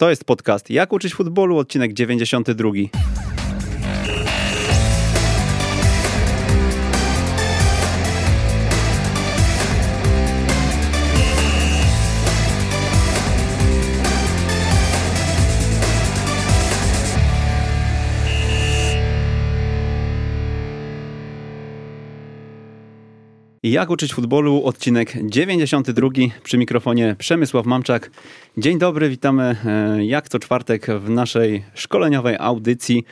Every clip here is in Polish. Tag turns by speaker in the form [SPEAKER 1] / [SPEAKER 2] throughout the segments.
[SPEAKER 1] To jest podcast Jak uczyć futbolu, odcinek 92. Jak uczyć futbolu, odcinek 92. Przy mikrofonie Przemysław Mamczak. Dzień dobry, witamy e, jak co czwartek w naszej szkoleniowej audycji.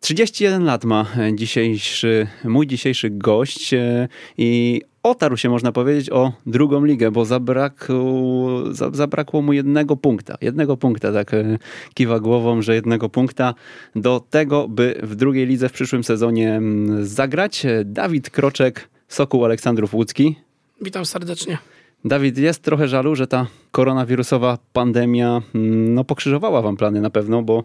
[SPEAKER 1] 31 lat ma dzisiejszy, mój dzisiejszy gość e, i otarł się, można powiedzieć, o drugą ligę, bo zabrakło, zabrakło mu jednego punkta. Jednego punkta, tak e, kiwa głową, że jednego punkta do tego, by w drugiej lidze w przyszłym sezonie mm, zagrać. Dawid Kroczek, Sokół Aleksandrów Łódzki.
[SPEAKER 2] Witam serdecznie.
[SPEAKER 1] Dawid, jest trochę żalu, że ta koronawirusowa pandemia mm, no, pokrzyżowała wam plany na pewno, bo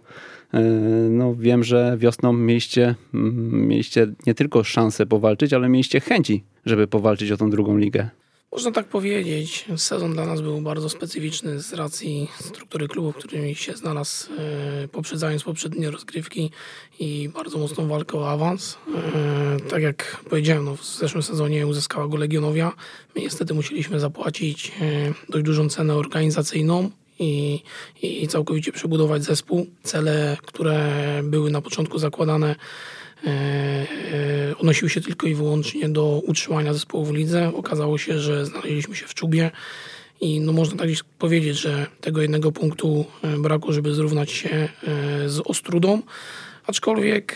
[SPEAKER 1] e, no, wiem, że wiosną mieliście, mm, mieliście nie tylko szansę powalczyć, ale mieliście chęci, żeby powalczyć o tą drugą ligę.
[SPEAKER 2] Można tak powiedzieć. Sezon dla nas był bardzo specyficzny z racji struktury klubu, w którym się znalazł, e, poprzedzając poprzednie rozgrywki i bardzo mocną walkę o awans. E, tak jak powiedziałem, no, w zeszłym sezonie uzyskała go Legionowia. My niestety musieliśmy zapłacić e, dość dużą cenę organizacyjną i, i całkowicie przebudować zespół. Cele, które były na początku zakładane E, e, odnosił się tylko i wyłącznie do utrzymania zespołu w lidze. Okazało się, że znaleźliśmy się w czubie i no można tak powiedzieć, że tego jednego punktu e, brakło, żeby zrównać się z Ostrudą. Aczkolwiek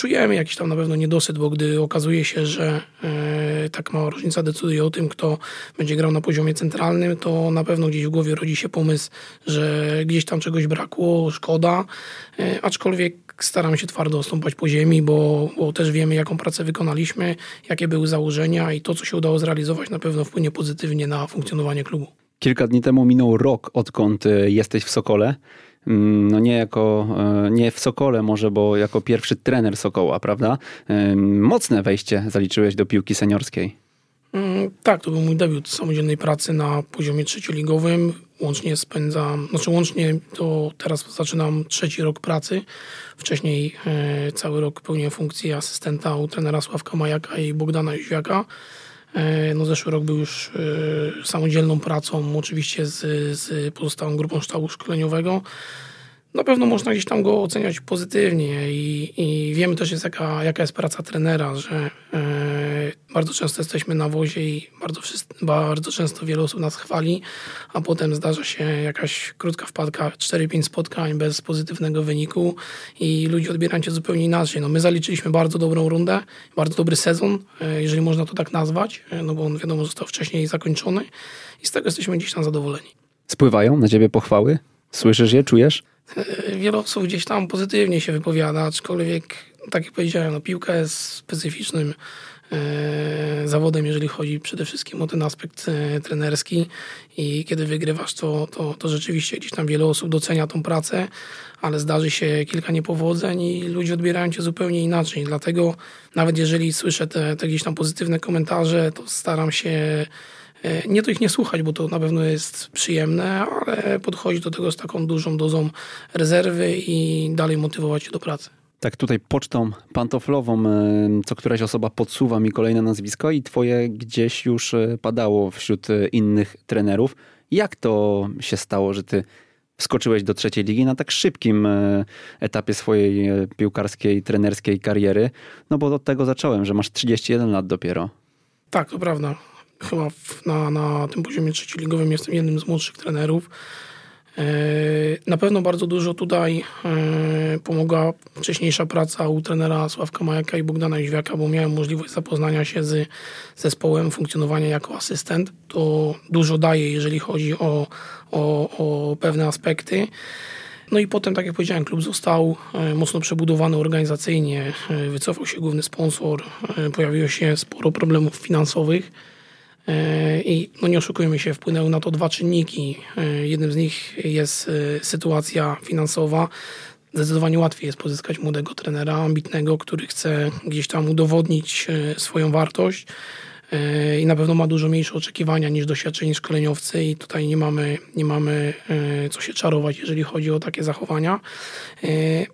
[SPEAKER 2] czujemy jakiś tam na pewno niedosyt, bo gdy okazuje się, że e, tak mała różnica decyduje o tym, kto będzie grał na poziomie centralnym, to na pewno gdzieś w głowie rodzi się pomysł, że gdzieś tam czegoś brakło, szkoda, e, aczkolwiek staramy się twardo stąpać po ziemi, bo, bo też wiemy, jaką pracę wykonaliśmy, jakie były założenia i to, co się udało zrealizować, na pewno wpłynie pozytywnie na funkcjonowanie klubu.
[SPEAKER 1] Kilka dni temu minął rok, odkąd e, jesteś w Sokole. Mm, no nie jako, e, nie w Sokole może, bo jako pierwszy trener Sokoła, prawda? Mocne wejście zaliczyłeś do piłki seniorskiej.
[SPEAKER 2] Mm, tak, to był mój debiut samodzielnej pracy na poziomie trzecioligowym. Łącznie spędzam, znaczy łącznie to teraz zaczynam trzeci rok pracy. Wcześniej e, cały rok pełniłem funkcję asystenta u trenera Sławka Majaka i Bogdana Jóźwiaka. E, no zeszły rok był już e, samodzielną pracą, oczywiście z, z pozostałą grupą sztabu szkoleniowego. Na pewno można gdzieś tam go oceniać pozytywnie i, i wiemy też jest jaka, jaka jest praca trenera, że e, bardzo często jesteśmy na wozie i bardzo, bardzo często wiele osób nas chwali, a potem zdarza się jakaś krótka wpadka, 4-5 spotkań bez pozytywnego wyniku i ludzie odbierają cię zupełnie inaczej. No, my zaliczyliśmy bardzo dobrą rundę, bardzo dobry sezon, e, jeżeli można to tak nazwać, e, no bo on wiadomo został wcześniej zakończony i z tego jesteśmy gdzieś tam zadowoleni.
[SPEAKER 1] Spływają na ciebie pochwały? Słyszysz je, czujesz?
[SPEAKER 2] wiele osób gdzieś tam pozytywnie się wypowiada, aczkolwiek, tak jak powiedziałem, no, piłka jest specyficznym e, zawodem, jeżeli chodzi przede wszystkim o ten aspekt e, trenerski i kiedy wygrywasz, to, to, to rzeczywiście gdzieś tam wiele osób docenia tą pracę, ale zdarzy się kilka niepowodzeń i ludzie odbierają cię zupełnie inaczej. Dlatego nawet jeżeli słyszę te, te gdzieś tam pozytywne komentarze, to staram się E, nie to ich nie słuchać, bo to na pewno jest przyjemne, ale podchodzić do tego z taką dużą dozą rezerwy i dalej motywować się do pracy.
[SPEAKER 1] Tak, tutaj pocztą pantoflową e, co któraś osoba podsuwa mi kolejne nazwisko i twoje gdzieś już e, padało wśród innych trenerów. Jak to się stało, że ty wskoczyłeś do trzeciej ligi na tak szybkim etapie swojej piłkarskiej, trenerskiej kariery? No bo od tego zacząłem, że masz 31 lat dopiero.
[SPEAKER 2] Tak, to prawda chyba na, na tym poziomie trzecioligowym jestem jednym z młodszych trenerów. E, na pewno bardzo dużo tutaj e, pomogła wcześniejsza praca u trenera Sławka Majaka i Bogdana Jóźwiaka, bo miałem możliwość zapoznania się z zespołem, funkcjonowania jako asystent. To dużo daje, jeżeli chodzi o, o, o pewne aspekty. No i potem, tak jak powiedziałem, klub został e, mocno przebudowany organizacyjnie, wycofał się główny sponsor, pojawiło się sporo problemów finansowych. E, I no nie oszukujmy się, wpłynęły na to dwa czynniki. E, jednym z nich jest e, sytuacja finansowa. Zdecydowanie łatwiej jest pozyskać młodego trenera, ambitnego, który chce gdzieś tam udowodnić swoją wartość. I na pewno ma dużo mniejsze oczekiwania niż doświadczeni szkoleniowcy i tutaj nie mamy, nie mamy co się czarować, jeżeli chodzi o takie zachowania.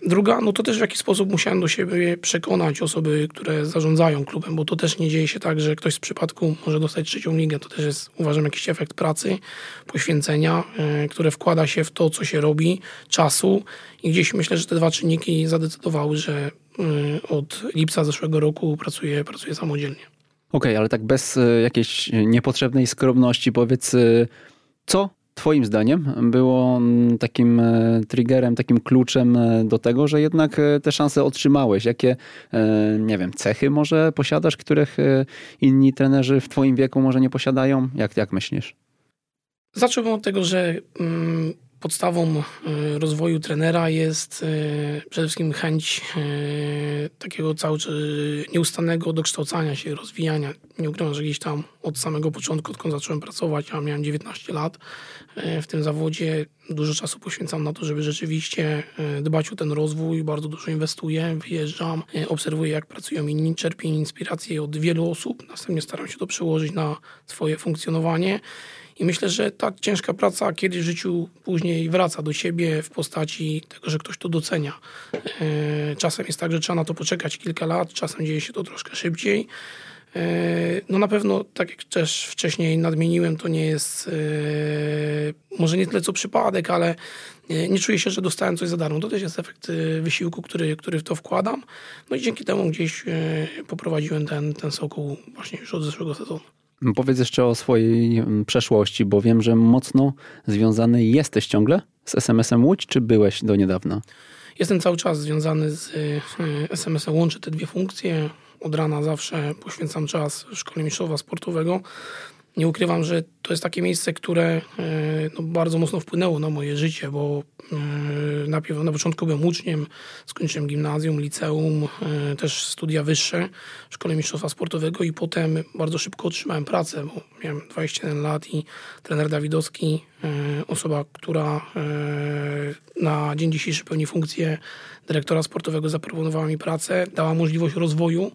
[SPEAKER 2] Druga, no to też w jaki sposób musiałem do siebie przekonać osoby, które zarządzają klubem, bo to też nie dzieje się tak, że ktoś z przypadku może dostać trzecią ligę. To też jest, uważam, jakiś efekt pracy, poświęcenia, które wkłada się w to, co się robi, czasu i gdzieś myślę, że te dwa czynniki zadecydowały, że od lipca zeszłego roku pracuję, pracuję samodzielnie.
[SPEAKER 1] Okej, okay, ale tak bez e, jakiejś niepotrzebnej skromności powiedz, e, co Twoim zdaniem było mm, takim e, triggerem, takim kluczem do tego, że jednak te szanse otrzymałeś? Jakie, nie wiem, cechy może posiadasz, których inni trenerzy w Twoim wieku może nie posiadają? Jak, jak myślisz?
[SPEAKER 2] Zacząłbym od tego, że mm, podstawą e, rozwoju trenera jest e, przede wszystkim chęć e, takiego cały nieustannego dokształcania się, rozwijania. Nie ukrywam, że gdzieś tam od samego początku, odkąd zacząłem pracować, ja miałem 19 lat w tym zawodzie, dużo czasu poświęcam na to, żeby rzeczywiście dbać o ten rozwój, bardzo dużo inwestuję, wyjeżdżam, obserwuję jak pracują inni, czerpię inspiracje od wielu osób, następnie staram się to przełożyć na swoje funkcjonowanie. I myślę, że ta ciężka praca kiedyś w życiu później wraca do siebie w postaci tego, że ktoś to docenia. E, czasem jest tak, że trzeba na to poczekać kilka lat, czasem dzieje się to troszkę szybciej. E, no na pewno, tak jak też wcześniej nadmieniłem, to nie jest e, może nie tyle co przypadek, ale nie czuję się, że dostałem coś za darmo. To też jest efekt wysiłku, który, który w to wkładam. No i dzięki temu gdzieś poprowadziłem ten, ten Sokół właśnie już od zeszłego sezonu.
[SPEAKER 1] Powiedz jeszcze o swojej mm, przeszłości, bo wiem, że mocno związany jesteś ciągle z SMS-em Łódź, czy byłeś do niedawna?
[SPEAKER 2] Jestem cały czas związany z y, SMS-em, łączę te dwie funkcje. Od rana zawsze poświęcam czas szkole mistrzowa sportowego nie ukrywam, że to jest takie miejsce, które e, no, bardzo mocno wpłynęło na moje życie, bo e, na początku byłem uczniem, skończyłem gimnazjum, liceum, e, też studia wyższe w Szkole Mistrzostwa Sportowego i potem bardzo szybko otrzymałem pracę, bo miałem 21 lat i trener Dawidowski, osoba, która na dzień dzisiejszy pełni funkcję dyrektora sportowego, zaproponowała mi pracę, dała możliwość rozwoju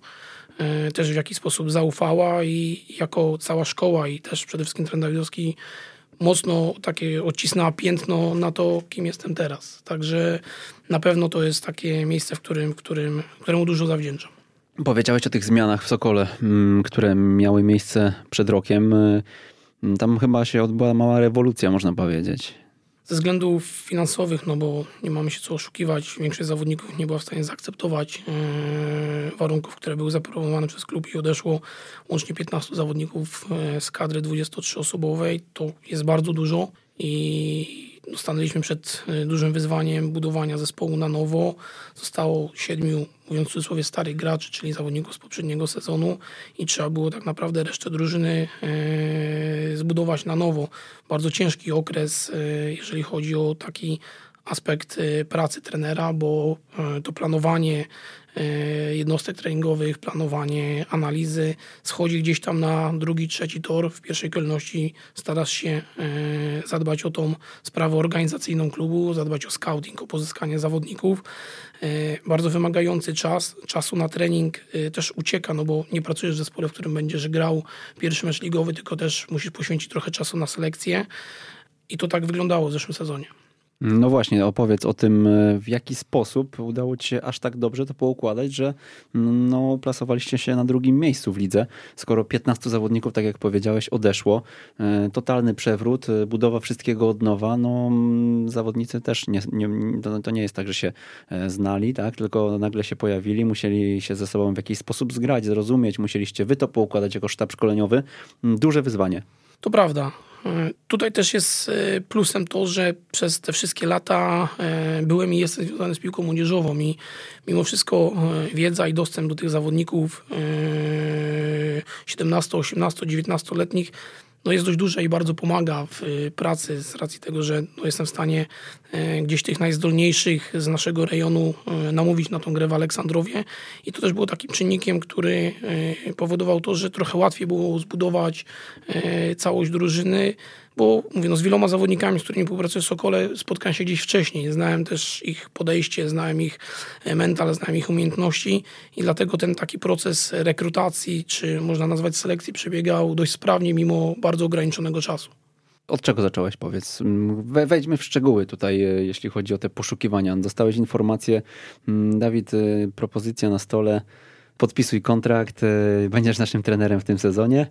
[SPEAKER 2] też w jakiś sposób zaufała i jako cała szkoła i też przede wszystkim trener Dawidowski mocno takie odcisnęła piętno na to, kim jestem teraz. Także na pewno to jest takie miejsce, w którym, w którym, któremu dużo zawdzięczam.
[SPEAKER 1] Powiedziałeś o tych zmianach w Sokole, mm, które miały miejsce przed rokiem. E, tam chyba się odbyła mała rewolucja, można powiedzieć
[SPEAKER 2] ze względów finansowych, no bo nie mamy się co oszukiwać, większość zawodników nie była w stanie zaakceptować yy, warunków, które były zaproponowane przez klub i odeszło łącznie 15 zawodników yy, z kadry 23-osobowej. To jest bardzo dużo i stanęliśmy przed y, dużym wyzwaniem budowania zespołu na nowo. Zostało siedmiu, mówiąc w cudzysłowie, starych graczy, czyli zawodników z poprzedniego sezonu i trzeba było tak naprawdę resztę drużyny y, zbudować na nowo. Bardzo ciężki okres, y, jeżeli chodzi o taki aspekt pracy trenera, bo to planowanie E, jednostek treningowych, planowanie, analizy, schodzi gdzieś tam na drugi, trzeci tor. W pierwszej kolejności starasz się e, zadbać o tą sprawę organizacyjną klubu, zadbać o scouting, o pozyskanie zawodników. E, bardzo wymagający czas, czasu na trening też ucieka, no bo nie pracujesz w zespole, w którym będziesz grał pierwszy mecz ligowy, tylko też musisz poświęcić trochę czasu na selekcję. I to tak wyglądało w zeszłym sezonie.
[SPEAKER 1] No właśnie, opowiedz o tym, e, w jaki sposób udało Ci się aż tak dobrze to poukładać, że no, plasowaliście się na drugim miejscu w lidze, skoro 15 zawodników, tak jak powiedziałeś, odeszło. E, totalny przewrót, e, budowa wszystkiego od nowa. No, zawodnicy też nie, nie, to nie jest tak, że się znali, tak? tylko nagle się pojawili, musieli się ze sobą w jakiś sposób zgrać, zrozumieć, musieliście wy to poukładać jako sztab szkoleniowy. Duże wyzwanie.
[SPEAKER 2] To prawda. Tutaj też jest e, plusem to, że przez te wszystkie lata e, byłem i jestem związany z piłką młodzieżową i mimo wszystko e, wiedza i dostęp do tych zawodników 17, 18, 19-letnich no jest dość duże i bardzo pomaga w y, pracy z racji tego, że no jestem w stanie y, gdzieś tych najzdolniejszych z naszego rejonu y, namówić na tą grę w Aleksandrowie. I to też było takim czynnikiem, który powodował to, że trochę łatwiej było zbudować całość drużyny, bo mówię, no, z wieloma zawodnikami, z którymi współpracuję w Sokole, spotkałem się gdzieś wcześniej. Znałem też ich podejście, znałem ich e, mental, znałem ich umiejętności i dlatego ten taki proces rekrutacji, czy można nazwać selekcji, przebiegał dość sprawnie mimo bardzo ograniczonego czasu.
[SPEAKER 1] Od czego zacząłeś, powiedz? Wejdźmy w szczegóły tutaj, e, jeśli chodzi o te poszukiwania. Dostałeś informację, mm, Dawid, e, propozycja na stole, podpisuj kontrakt, będziesz naszym trenerem w tym sezonie.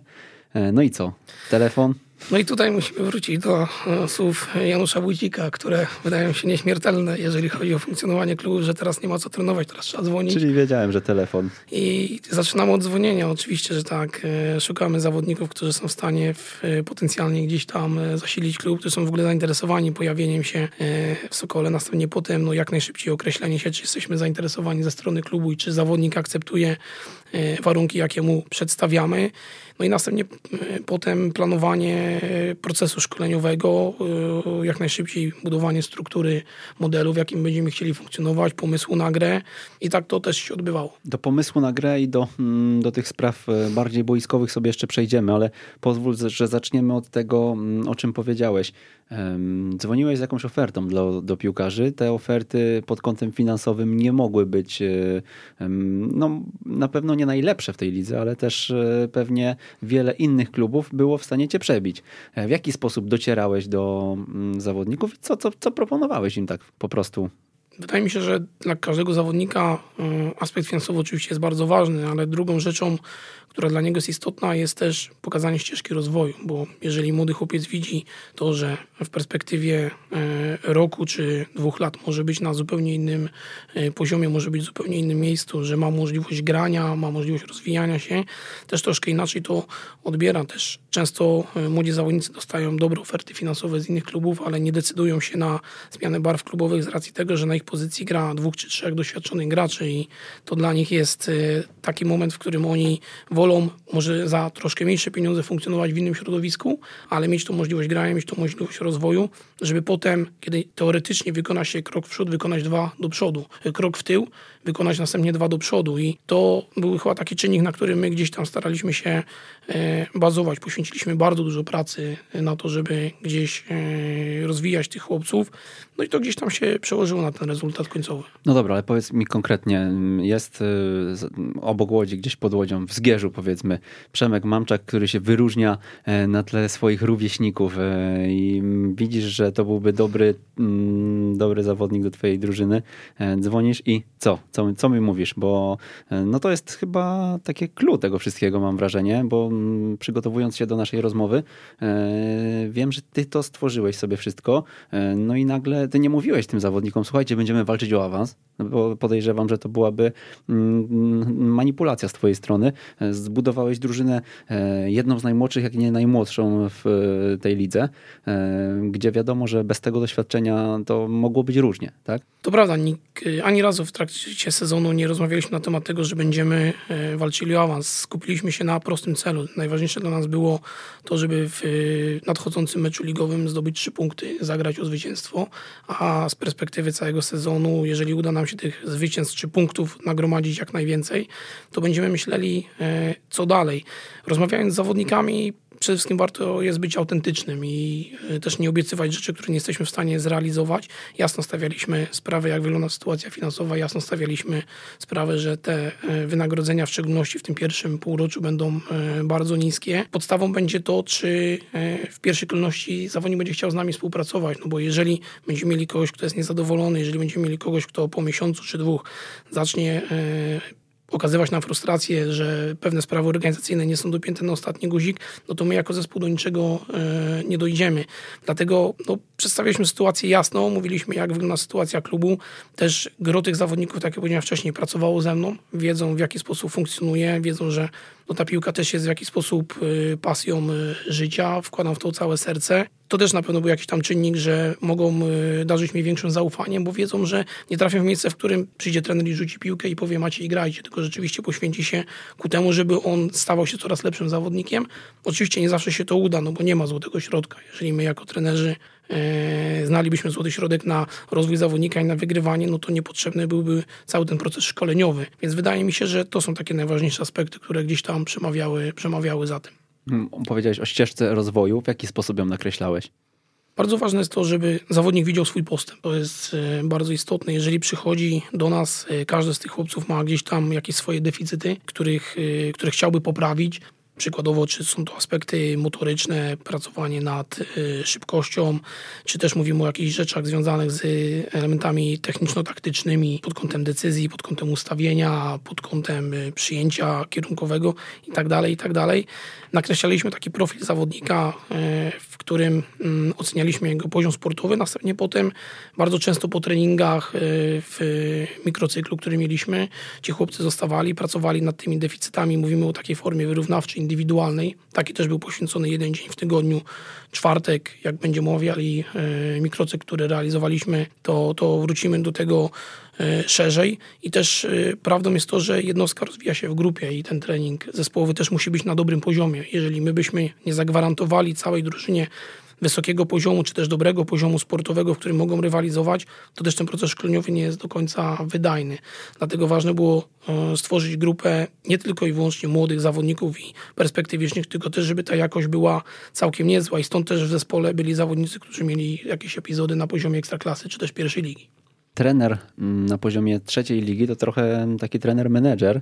[SPEAKER 1] No i co? Telefon?
[SPEAKER 2] No i tutaj musimy wrócić do e, słów Janusza Wójcika, które wydają się nieśmiertelne, jeżeli chodzi o funkcjonowanie klubu, że teraz nie ma co trenować, teraz trzeba dzwonić.
[SPEAKER 1] Czyli wiedziałem, że telefon.
[SPEAKER 2] I zaczynamy od dzwonienia. Oczywiście, że tak. E, szukamy zawodników, którzy są w stanie w, e, potencjalnie gdzieś tam zasilić klub, którzy są w ogóle zainteresowani pojawieniem się w Sokole. Następnie potem no, jak najszybciej określenie się, czy jesteśmy zainteresowani ze strony klubu i czy zawodnik akceptuje warunki, jakie mu przedstawiamy. No i następnie potem planowanie procesu szkoleniowego, e, jak najszybciej budowanie struktury modelu, w jakim będziemy chcieli funkcjonować, pomysłu na grę i tak to też się odbywało.
[SPEAKER 1] Do pomysłu na grę i do, mm, do tych spraw e, bardziej boiskowych sobie jeszcze przejdziemy, ale pozwól, że zaczniemy od tego, mm, o czym powiedziałeś. Dzwoniłeś z jakąś ofertą do, do piłkarzy. Te oferty pod kątem finansowym nie mogły być e, no, na pewno nie najlepsze w tej lidze, ale też pewnie wiele innych klubów było w stanie cię przebić. E, w jaki sposób docierałeś do mm, zawodników i co, co, co proponowałeś im tak po prostu?
[SPEAKER 2] Wydaje mi się, że dla każdego zawodnika e, aspekt finansowy oczywiście jest bardzo ważny, ale drugą rzeczą, która dla niego jest istotna, jest też pokazanie ścieżki rozwoju, bo jeżeli młody chłopiec widzi to, że w perspektywie e, roku czy dwóch lat może być na zupełnie innym e, poziomie, może być w zupełnie innym miejscu, że ma możliwość grania, ma możliwość rozwijania się, też troszkę inaczej to odbiera. Też często e, młodzi zawodnicy dostają dobre oferty finansowe z innych klubów, ale nie decydują się na zmianę barw klubowych z racji tego, że na ich pozycji gra dwóch czy trzech doświadczonych graczy i to dla nich jest taki moment, w którym oni wolą może za troszkę mniejsze pieniądze funkcjonować w innym środowisku, ale mieć tą możliwość grania, mieć tą możliwość rozwoju, żeby potem, kiedy teoretycznie wykona się krok w przód, wykonać dwa do przodu, krok w tył, wykonać następnie dwa do przodu i to był chyba taki czynnik, na którym my gdzieś tam staraliśmy się e, bazować. Poświęciliśmy bardzo dużo pracy na to, żeby gdzieś e, rozwijać tych chłopców, no i to gdzieś tam się przełożyło na ten rezultat końcowy.
[SPEAKER 1] No dobra, ale powiedz mi konkretnie, jest e, obok Łodzi, gdzieś pod Łodzią, w Zgierzu powiedzmy, Przemek Mamczak, który się wyróżnia na tle swoich rówieśników i widzisz, że to byłby dobry, mm, dobry zawodnik do twojej drużyny, dzwonisz i co? Co, co mi mówisz, bo e, no to jest chyba takie clue tego wszystkiego, mam wrażenie, bo mm, przygotowując się do naszej rozmowy, e, wiem, że ty to stworzyłeś sobie wszystko, e, no i nagle ty nie mówiłeś tym zawodnikom, słuchajcie, będziemy walczyć o awans, no bo podejrzewam, że to byłaby mm, manipulacja z twojej strony. Zbudowałeś drużynę jedną z najmłodszych, jak nie najmłodszą w tej lidze, gdzie wiadomo, że bez tego doświadczenia to mogło być różnie, tak?
[SPEAKER 2] To prawda, ani razu w trakcie trakcie sezonu nie rozmawialiśmy na temat tego, że będziemy e, walczyli o awans. Skupiliśmy się na prostym celu. Najważniejsze dla nas było to, żeby w e, nadchodzącym meczu ligowym zdobyć trzy punkty, zagrać o zwycięstwo, a z perspektywy całego sezonu, jeżeli uda nam się tych zwycięstw czy punktów nagromadzić jak najwięcej, to będziemy myśleli, e, co dalej. Rozmawiając z zawodnikami, przede wszystkim warto jest być autentycznym i e, też nie obiecywać rzeczy, które nie jesteśmy w stanie zrealizować. Jasno stawialiśmy sprawę, jak wygląda sytuacja finansowa, jasno stawialiśmy sprawę, że te e, wynagrodzenia, w szczególności w tym pierwszym półroczu, będą e, bardzo niskie. Podstawą będzie to, czy w pierwszej kolejności zawodnik będzie chciał z nami współpracować, no bo jeżeli będziemy mieli kogoś, kto jest niezadowolony, jeżeli będziemy mieli kogoś, kto po miesiącu czy dwóch zacznie okazywać nam frustrację, że pewne sprawy organizacyjne nie są dopięte na ostatni guzik, no to my jako zespół do niczego e, nie dojdziemy. Dlatego no, przedstawiliśmy sytuację jasną, mówiliśmy jak wygląda sytuacja klubu. Też gro tych zawodników, tak jak powiedziałem wcześniej, pracowało ze mną, wiedzą w jaki sposób funkcjonuje, wiedzą, że no, ta piłka też jest w jakiś sposób y, pasją y, życia, wkładam w to całe serce. To też na pewno był jakiś tam czynnik, że mogą y, darzyć mi większym zaufaniem, bo wiedzą, że nie trafią w miejsce, w którym przyjdzie trener i rzuci piłkę i powie macie i grajcie, tylko rzeczywiście poświęci się ku temu, żeby on stawał się coraz lepszym zawodnikiem. Oczywiście nie zawsze się to uda, no bo nie ma złotego środka. Jeżeli my jako trenerzy E, znalibyśmy złoty środek na rozwój zawodnika i na wygrywanie, no to niepotrzebny byłby cały ten proces szkoleniowy. Więc wydaje mi się, że to są takie najważniejsze aspekty, które gdzieś tam przemawiały, przemawiały za tym.
[SPEAKER 1] Powiedziałeś o ścieżce rozwoju. W jaki sposób ją nakreślałeś?
[SPEAKER 2] Bardzo ważne jest to, żeby zawodnik widział swój postęp. To jest e, bardzo istotne. Jeżeli przychodzi do nas, e, każdy z tych chłopców ma gdzieś tam jakieś swoje deficyty, których, e, które chciałby poprawić. Przykładowo, czy są to aspekty motoryczne, pracowanie nad szybkością, czy też mówimy o jakichś rzeczach związanych z elementami techniczno-taktycznymi pod kątem decyzji, pod kątem ustawienia, pod kątem przyjęcia kierunkowego itd., tak itd. Tak Nakreślaliśmy taki profil zawodnika, w którym mm, ocenialiśmy jego poziom sportowy. Następnie potem bardzo często po treningach e, w mikrocyklu, który mieliśmy, ci chłopcy zostawali, pracowali nad tymi deficytami. Mówimy o takiej formie wyrównawczej, indywidualnej. Taki też był poświęcony jeden dzień w tygodniu. Czwartek, jak będziemy omawiali mikrocykl, który realizowaliśmy, to, to wrócimy do tego szerzej. I też e, prawdą jest to, że jednostka rozwija się w grupie i ten trening zespołowy też musi być na dobrym poziomie. Jeżeli my byśmy nie zagwarantowali całej drużynie wysokiego poziomu, czy też dobrego poziomu sportowego, w którym mogą rywalizować, to też ten proces szkoleniowy nie jest do końca wydajny. Dlatego ważne było e, stworzyć grupę nie tylko i wyłącznie młodych zawodników i perspektywicznych, tylko też, żeby ta jakość była całkiem niezła i stąd też w zespole byli zawodnicy, którzy mieli jakieś epizody na poziomie ekstraklasy, czy też pierwszej ligi
[SPEAKER 1] trener mm, na poziomie trzeciej ligi to trochę taki trener-menedżer.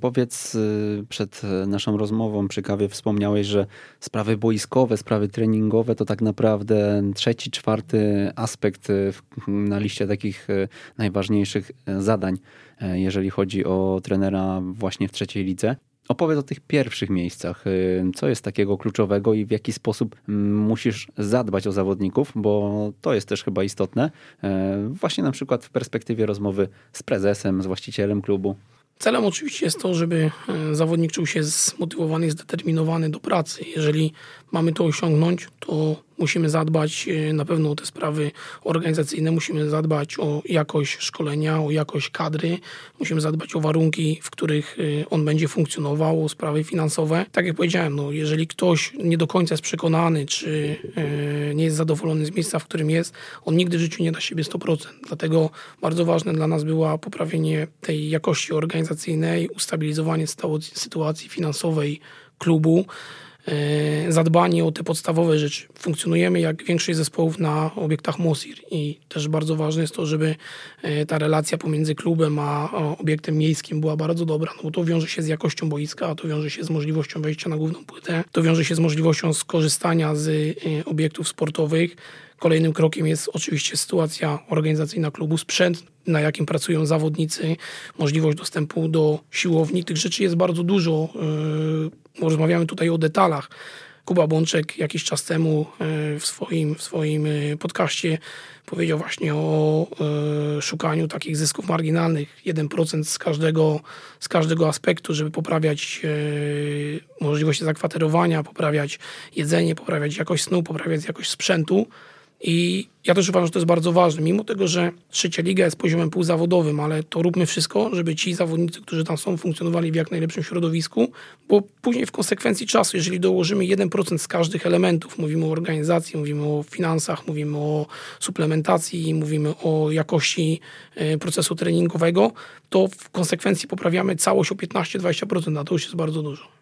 [SPEAKER 1] Powiedz, y, przed naszą rozmową przy kawie wspomniałeś, że sprawy boiskowe, sprawy treningowe to tak naprawdę trzeci, czwarty aspekt y, na liście takich y, najważniejszych zadań, jeżeli chodzi o trenera właśnie w trzeciej lidze. Opowiedz o tych pierwszych miejscach. Y, co jest takiego kluczowego i w jaki sposób mm, musisz zadbać o zawodników, bo to jest też chyba istotne. Y, właśnie na przykład w perspektywie rozmowy z prezesem, z właścicielem klubu.
[SPEAKER 2] Celem oczywiście jest to, żeby y, zawodnik czuł się zmotywowany zdeterminowany do pracy. Jeżeli mamy to osiągnąć, to musimy zadbać e, na pewno o te sprawy organizacyjne, musimy zadbać o jakość szkolenia, o jakość kadry, musimy zadbać o warunki, w których e, on będzie funkcjonował, o sprawy finansowe. Tak jak powiedziałem, no, jeżeli ktoś nie do końca jest przekonany, czy e, nie jest zadowolony z miejsca, w którym jest, on nigdy w życiu nie da siebie 100%. Dlatego bardzo ważne dla nas było poprawienie tej jakości organizacyjnej, ustabilizowanie sytuacji finansowej klubu. E, zadbanie o te podstawowe rzeczy. Funkcjonujemy jak większość zespołów na obiektach MOSIR i też bardzo ważne jest to, żeby e, ta relacja pomiędzy klubem a obiektem miejskim była bardzo dobra, no bo to wiąże się z jakością boiska, a to wiąże się z możliwością wejścia na główną płytę, to wiąże się z możliwością skorzystania z e, obiektów sportowych, Kolejnym krokiem jest oczywiście sytuacja organizacyjna klubu, sprzęt, na jakim pracują zawodnicy, możliwość dostępu do siłowni. Tych rzeczy jest bardzo dużo. Rozmawiamy tutaj o detalach. Kuba Bączek jakiś czas temu yy, w swoim, w swoim yy, podcaście powiedział właśnie o szukaniu takich zysków marginalnych, 1% z każdego, z każdego aspektu, żeby poprawiać możliwości zakwaterowania, poprawiać jedzenie, poprawiać jakość snu, poprawiać jakość sprzętu. I ja też uważam, że to jest bardzo ważne. Mimo tego, że trzecia liga jest poziomem półzawodowym, ale to róbmy wszystko, żeby ci zawodnicy, którzy tam są, funkcjonowali w jak najlepszym środowisku, bo później w konsekwencji czasu, jeżeli dołożymy 1% z każdych elementów, mówimy o organizacji, mówimy o finansach, mówimy o suplementacji, mówimy o jakości e, procesu treningowego, to w konsekwencji poprawiamy całość o 15-20%, a to już jest bardzo dużo.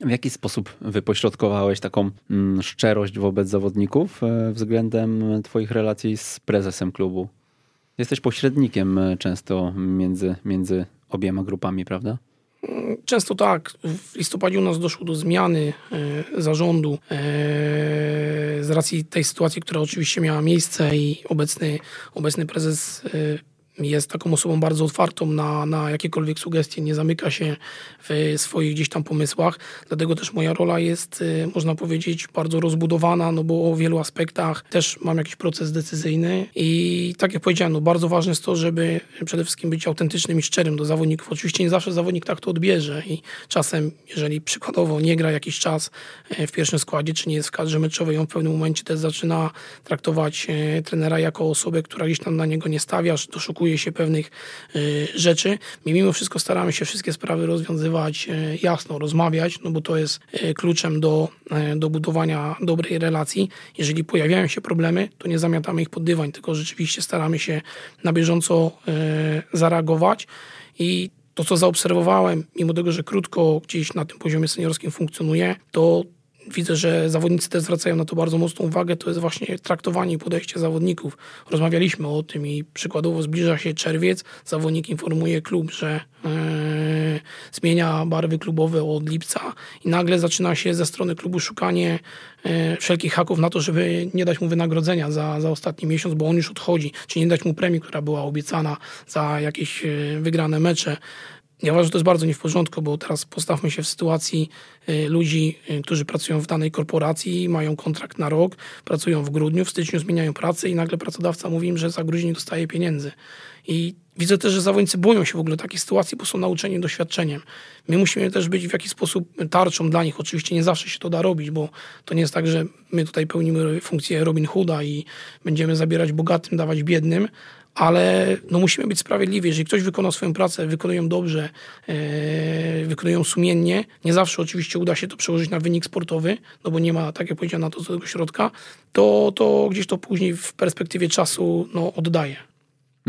[SPEAKER 1] W jaki sposób wypośrodkowałeś taką mm, szczerość wobec zawodników e, względem Twoich relacji z prezesem klubu? Jesteś pośrednikiem e, często między, między obiema grupami, prawda?
[SPEAKER 2] Często tak. W listopadzie u nas doszło do zmiany e, zarządu z racji tej sytuacji, która oczywiście miała miejsce i obecny, obecny prezes jest taką osobą bardzo otwartą na, na jakiekolwiek sugestie, nie zamyka się w swoich gdzieś tam pomysłach. Dlatego też moja rola jest, y, można powiedzieć, bardzo rozbudowana, no bo o wielu aspektach też mam jakiś proces decyzyjny i tak jak powiedziałem, no bardzo ważne jest to, żeby przede wszystkim być autentycznym i szczerym do zawodników. Oczywiście nie zawsze zawodnik tak to odbierze i czasem, jeżeli przykładowo nie gra jakiś czas e, w pierwszym składzie, czy nie jest w kadrze meczowej, on w pewnym momencie też zaczyna traktować e, trenera jako osobę, która gdzieś tam na niego nie stawia, doszukuje doszukuje się pewnych y, rzeczy. My mimo wszystko staramy się wszystkie sprawy rozwiązywać y, jasno, rozmawiać, no bo to jest y, kluczem do, do budowania dobrej relacji. Jeżeli pojawiają się problemy, to nie zamiatamy ich pod dywan, tylko rzeczywiście staramy się na bieżąco zareagować. I to, co zaobserwowałem, mimo tego, że krótko gdzieś na tym poziomie seniorskim funkcjonuje, to widzę, że zawodnicy też zwracają na to bardzo mocną uwagę, to jest właśnie traktowanie i podejście zawodników. Rozmawialiśmy o tym i przykładowo zbliża się czerwiec, zawodnik informuje klub, że yy, zmienia barwy klubowe od lipca i nagle zaczyna się ze strony klubu szukanie yy, wszelkich haków na to, żeby nie dać mu wynagrodzenia za, za ostatni miesiąc, bo on już odchodzi, czy nie dać mu premii, która była obiecana za jakieś yy, wygrane mecze. Ja uważam, że to jest bardzo nie w porządku, bo teraz postawmy się w sytuacji y, ludzi, y, którzy pracują w danej korporacji, mają kontrakt na rok, pracują w grudniu, w styczniu zmieniają pracę i nagle pracodawca mówi im, że za grudzień dostaje pieniędzy. I widzę też, że zawodnicy boją się w ogóle takiej sytuacji, bo są nauczeni doświadczeniem. My musimy też być w jakiś sposób tarczą dla nich. Oczywiście nie zawsze się to da robić, bo to nie jest tak, że my tutaj pełnimy funkcję Robin Hooda i będziemy zabierać bogatym, dawać biednym, ale no musimy być sprawiedliwi. Jeżeli ktoś wykona swoją pracę, wykonują dobrze, e, wykonują sumiennie, nie zawsze oczywiście uda się to przełożyć na wynik sportowy, no bo nie ma, tak jak powiedziałem, na to tego środka, to, to gdzieś to później w perspektywie czasu no, oddaje.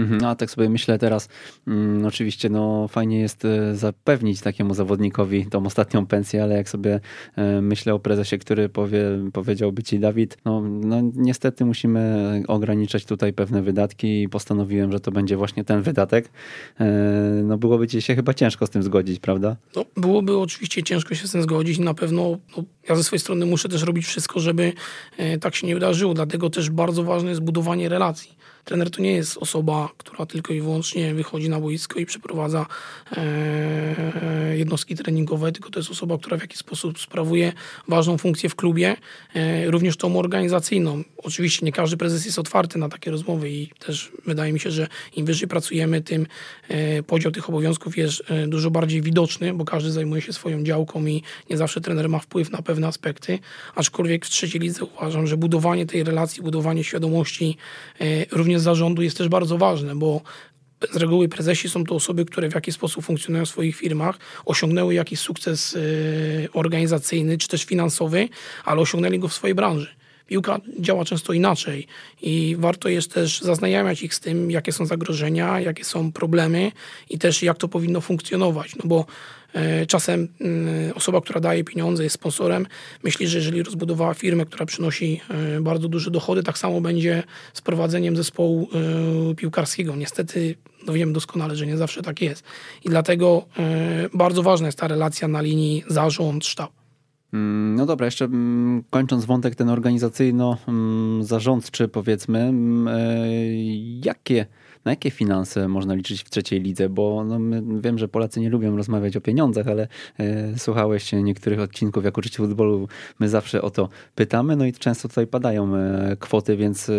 [SPEAKER 1] Mhm, a tak sobie myślę teraz, mm, oczywiście no, fajnie jest e, zapewnić takiemu zawodnikowi tą ostatnią pensję, ale jak sobie e, myślę o prezesie, który powie, powiedziałby ci Dawid, no, no niestety musimy ograniczać tutaj pewne wydatki i postanowiłem, że to będzie właśnie ten wydatek. E, no byłoby ci się chyba ciężko z tym zgodzić, prawda?
[SPEAKER 2] No, byłoby oczywiście ciężko się z tym zgodzić. Na pewno no, ja ze swojej strony muszę też robić wszystko, żeby e, tak się nie wydarzyło. Dlatego też bardzo ważne jest budowanie relacji Trener to nie jest osoba, która tylko i wyłącznie wychodzi na boisko i przeprowadza e, jednostki treningowe, tylko to jest osoba, która w jakiś sposób sprawuje ważną funkcję w klubie, e, również tą organizacyjną. Oczywiście nie każdy prezes jest otwarty na takie rozmowy i też wydaje mi się, że im wyżej pracujemy, tym e, podział tych obowiązków jest e, dużo bardziej widoczny, bo każdy zajmuje się swoją działką i nie zawsze trener ma wpływ na pewne aspekty, aczkolwiek w trzeciej lidze uważam, że budowanie tej relacji, budowanie świadomości e, również również zarządu jest też bardzo ważne, bo z reguły prezesi są to osoby, które w jakiś sposób funkcjonują w swoich firmach, osiągnęły jakiś sukces y, organizacyjny czy też finansowy, ale osiągnęli go w swojej branży. Piłka działa często inaczej i warto jest też zaznajamiać ich z tym, jakie są zagrożenia, jakie są problemy i też jak to powinno funkcjonować. No bo czasem mm, osoba, która daje pieniądze, jest sponsorem, myśli, że jeżeli rozbudowała firmę, która przynosi e, bardzo duże dochody, tak samo będzie z prowadzeniem zespołu e, piłkarskiego. Niestety no wiem doskonale, że nie zawsze tak jest. I dlatego bardzo ważna jest ta relacja na linii zarząd-sztab.
[SPEAKER 1] Mm, no dobra, jeszcze mm, kończąc wątek ten organizacyjno-zarządczy powiedzmy, jakie na jakie finanse można liczyć w trzeciej lidze? Bo no, wiem, że Polacy nie lubią rozmawiać o pieniądzach, ale e, słuchałeś niektórych odcinków, jak uczyć futbolu, my zawsze o to pytamy, no i często tutaj padają e, kwoty, więc e,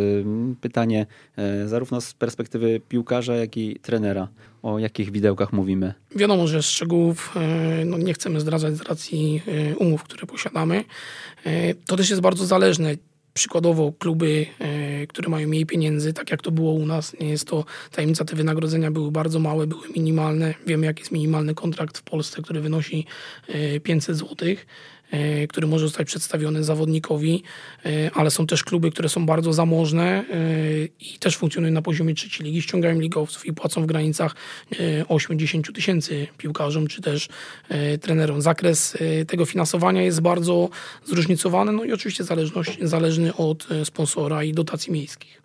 [SPEAKER 1] pytanie e, zarówno z perspektywy piłkarza, jak i trenera. O jakich widełkach mówimy?
[SPEAKER 2] Wiadomo, że szczegółów e, no, nie chcemy zdradzać z racji e, umów, które posiadamy. To też jest bardzo zależne przykładowo kluby, e, które mają mniej pieniędzy, tak jak to było u nas, nie jest to tajemnica, te wynagrodzenia były bardzo małe, były minimalne. Wiemy, jaki jest minimalny kontrakt w Polsce, który wynosi 500 e. E, który może zostać przedstawiony zawodnikowi, e, ale są też kluby, które są bardzo zamożne e, i też funkcjonują na poziomie trzeciej ligi, ściągają ligowców i płacą w granicach 8-10 tysięcy piłkarzom czy też trenerom. Zakres tego finansowania jest bardzo zróżnicowany, no i oczywiście zależny od sponsora i dotacji miejskich.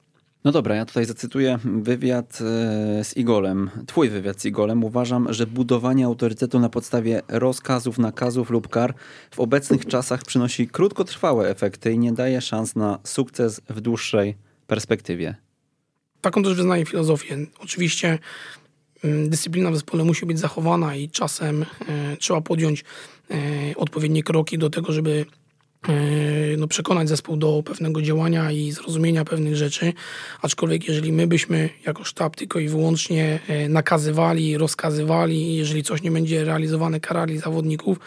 [SPEAKER 1] No dobra, ja tutaj zacytuję wywiad e, z Igolem. Twój wywiad z Igolem. Uważam, że budowanie autorytetu na podstawie rozkazów, nakazów lub kar w obecnych czasach przynosi krótkotrwałe efekty i nie daje szans na sukces w dłuższej perspektywie.
[SPEAKER 2] Taką też wyznaję filozofię. Oczywiście mm, dyscyplina w zespole musi być zachowana i czasem e, trzeba podjąć e, odpowiednie kroki do tego, żeby no, przekonać zespół do pewnego działania i zrozumienia pewnych rzeczy. Aczkolwiek, jeżeli my byśmy jako sztab tylko i wyłącznie e, nakazywali, rozkazywali, jeżeli coś nie będzie realizowane, karali zawodników,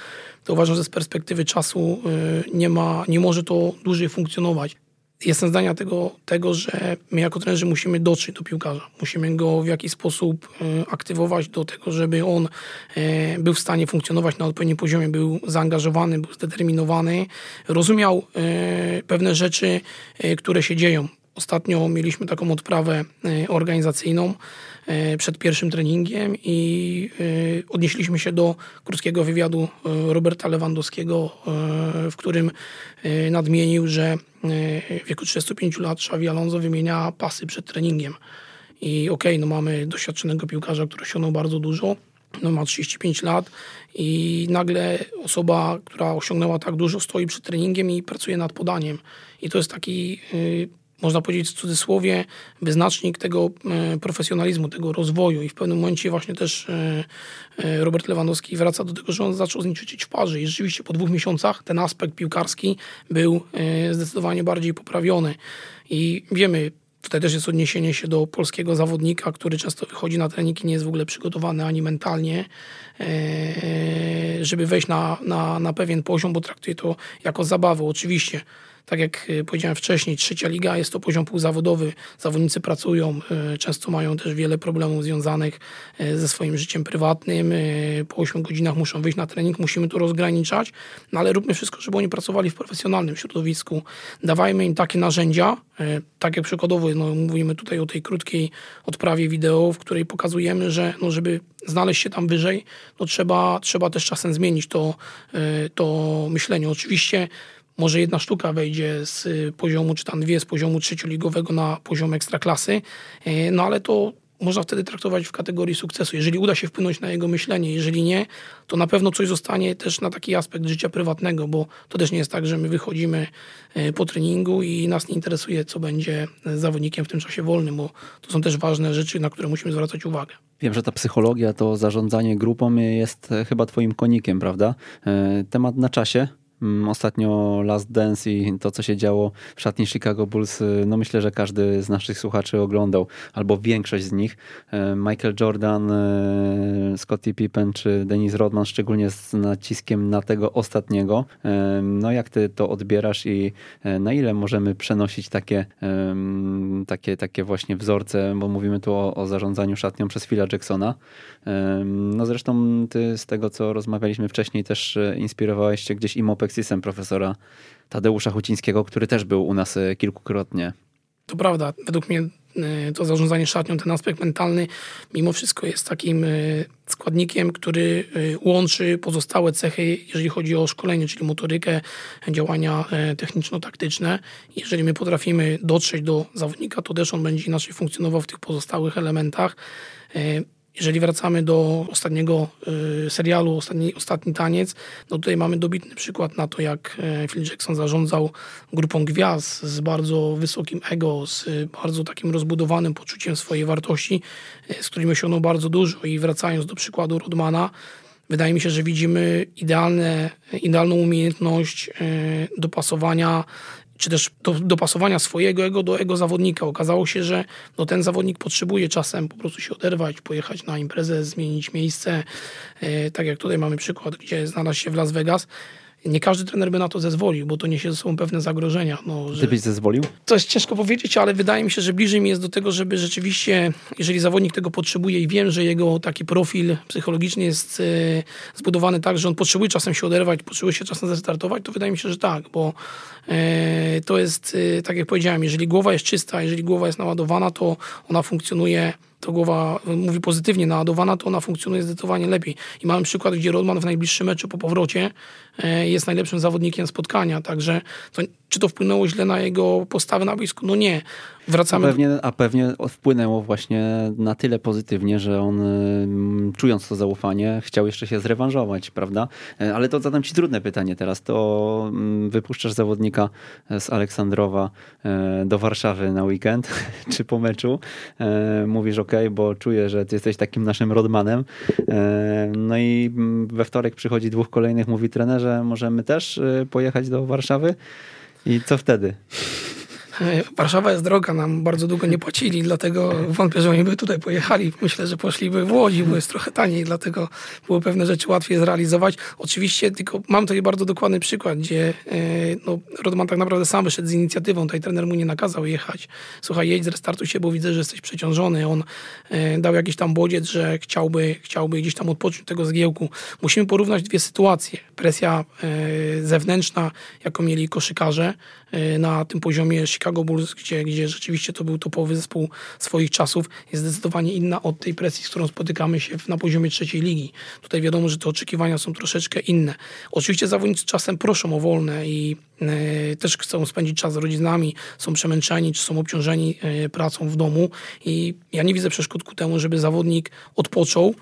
[SPEAKER 2] to uważam, że z perspektywy czasu e, nie, ma, nie może to dłużej funkcjonować jestem zdania tego, tego, że my jako trenerzy musimy dotrzeć do piłkarza. Musimy go w jakiś sposób e, aktywować do tego, żeby on e, był w stanie funkcjonować na odpowiednim poziomie, był zaangażowany, był zdeterminowany, rozumiał e, pewne rzeczy, które się dzieją. Ostatnio mieliśmy taką odprawę organizacyjną przed pierwszym treningiem i odnieśliśmy się do krótkiego wywiadu Roberta Lewandowskiego, w którym nadmienił, że w wieku 35 lat Xavi Alonso wymienia pasy przed treningiem. I okej, okay, no mamy doświadczonego piłkarza, który osiągnął bardzo dużo, no ma 35 lat i nagle osoba, która osiągnęła tak dużo, stoi przed treningiem i pracuje nad podaniem. I to jest taki, można powiedzieć w cudzysłowie, wyznacznik tego yy, profesjonalizmu, tego rozwoju. I w pewnym momencie właśnie też yy, Robert Lewandowski wraca do tego, że on zaczął z nim ćwiczyć w parze. I rzeczywiście po dwóch miesiącach ten aspekt piłkarski był zdecydowanie bardziej poprawiony. I wiemy, Tutaj też jest odniesienie się do polskiego zawodnika, który często wychodzi na trening i nie jest w ogóle przygotowany ani mentalnie, e, żeby wejść na, na, na pewien poziom, bo traktuje to jako zabawę. Oczywiście tak jak e, powiedziałem wcześniej, trzecia liga jest to poziom półzawodowy. Zawodnicy pracują, e, często mają też wiele problemów związanych e, ze swoim życiem prywatnym. Po 8 godzinach muszą wyjść na trening, musimy to rozgraniczać, no ale róbmy wszystko, żeby oni pracowali w profesjonalnym środowisku. Dawajmy im takie narzędzia, tak jak przykładowo no, mówimy tutaj o tej krótkiej odprawie wideo, w której pokazujemy, że no, żeby znaleźć się tam wyżej, no trzeba, trzeba też czasem zmienić to, to myślenie. Oczywiście może jedna sztuka wejdzie z poziomu, czy tam dwie z poziomu trzecioligowego na poziom ekstraklasy, e, no ale to można wtedy traktować w kategorii sukcesu. Jeżeli uda się wpłynąć na jego myślenie, jeżeli nie, to na pewno coś zostanie też na taki aspekt życia prywatnego, bo to też nie jest tak, że my wychodzimy e, po treningu i nas nie interesuje, co będzie zawodnikiem w tym czasie wolnym, bo to są też ważne rzeczy, na które musimy zwracać uwagę.
[SPEAKER 1] Wiem, że ta psychologia, to zarządzanie grupą jest e, chyba twoim konikiem, prawda? Temat na czasie, ostatnio Last Dance i to, co się działo w szatni Chicago Bulls, y, no myślę, że każdy z naszych słuchaczy oglądał, albo większość z nich. E, Michael Jordan, e, Scottie Pippen czy Dennis Rodman, szczególnie z naciskiem na tego ostatniego. E, no jak ty to odbierasz i na ile możemy przenosić takie, takie, takie właśnie wzorce, bo mówimy tu o, o zarządzaniu szatnią przez Phila Jacksona. No zresztą ty z tego, co rozmawialiśmy wcześniej, też inspirowałeś się gdzieś Imo Alexisem profesora Tadeusza Hucińskiego, który też był u nas e, kilkukrotnie.
[SPEAKER 2] To prawda. Według mnie e, to zarządzanie szatnią, ten aspekt mentalny, mimo wszystko jest takim e, składnikiem, który łączy pozostałe cechy, jeżeli chodzi o szkolenie, czyli motorykę, działania techniczno-taktyczne. Jeżeli my potrafimy dotrzeć do zawodnika, to też on będzie inaczej funkcjonował w tych pozostałych elementach. Jeżeli wracamy do ostatniego y, serialu, ostatni, ostatni taniec, no tutaj mamy dobitny przykład na to, jak e, Phil Jackson zarządzał grupą gwiazd z bardzo wysokim ego, z bardzo takim rozbudowanym poczuciem swojej wartości, e, z którymi osiągnął bardzo dużo. I wracając do przykładu Rodmana, wydaje mi się, że widzimy idealne, idealną umiejętność e, dopasowania czy też do, dopasowania swojego ego do ego zawodnika. Okazało się, że no, ten zawodnik potrzebuje czasem po prostu się oderwać, pojechać na imprezę, zmienić miejsce. E, tak jak tutaj mamy przykład, gdzie znalazł się w Las Vegas nie każdy trener by na to zezwolił, bo to niesie ze sobą pewne zagrożenia. No,
[SPEAKER 1] że... Ty byś zezwolił?
[SPEAKER 2] To jest ciężko powiedzieć, ale wydaje mi się, że bliżej mi jest do tego, żeby rzeczywiście, jeżeli zawodnik tego potrzebuje i wiem, że jego taki profil psychologiczny jest e, zbudowany tak, że on potrzebuje czasem się oderwać, potrzebuje się czasem zestartować, to wydaje mi się, że tak, bo e, to jest, e, tak jak powiedziałem, jeżeli głowa jest czysta, jeżeli głowa jest naładowana, to ona funkcjonuje to głowa mówi pozytywnie naładowana, to ona funkcjonuje zdecydowanie lepiej. I mamy przykład, gdzie Rodman w najbliższym meczu po powrocie jest najlepszym zawodnikiem spotkania, także to, czy to wpłynęło źle na jego postawę na boisku? No nie. Wracamy...
[SPEAKER 1] A pewnie, a pewnie wpłynęło właśnie na tyle pozytywnie, że on mm, czując to zaufanie chciał jeszcze się zrewanżować, prawda? E, ale to zadam ci trudne pytanie teraz. To wypuszczasz zawodnika z Aleksandrowa e, do Warszawy na weekend, czy po meczu. Mówisz, ok, bo czuję, że ty jesteś takim naszym rodmanem. E, no i we wtorek przychodzi dwóch kolejnych, mówi trenerze, możemy też e, pojechać do Warszawy? I co wtedy?
[SPEAKER 2] Warszawa jest droga, nam bardzo długo nie płacili, dlatego wątpię, że oni by tutaj pojechali. Myślę, że poszliby w Łodzi, bo jest trochę taniej, dlatego było pewne rzeczy łatwiej zrealizować. Oczywiście, tylko mam tutaj bardzo dokładny przykład, gdzie e, no, Rodman tak naprawdę sam wyszedł z inicjatywą, tutaj trener mu nie nakazał jechać. Słuchaj, jedź, zrestartuj się, bo widzę, że jesteś przeciążony. On e, dał jakiś tam bodziec, że chciałby, chciałby gdzieś tam odpocząć tego zgiełku. Musimy porównać dwie sytuacje. Presja e, zewnętrzna, jaką mieli koszykarze, na tym poziomie Chicago Bulls, gdzie, gdzie rzeczywiście to był topowy zespół swoich czasów, jest zdecydowanie inna od tej presji, z którą spotykamy się na poziomie trzeciej ligi. Tutaj wiadomo, że te oczekiwania są troszeczkę inne. Oczywiście zawodnicy czasem proszą o wolne i e, też chcą spędzić czas z rodzinami, są przemęczeni, czy są obciążeni e, pracą w domu i ja nie widzę przeszkód ku temu, żeby zawodnik odpoczął,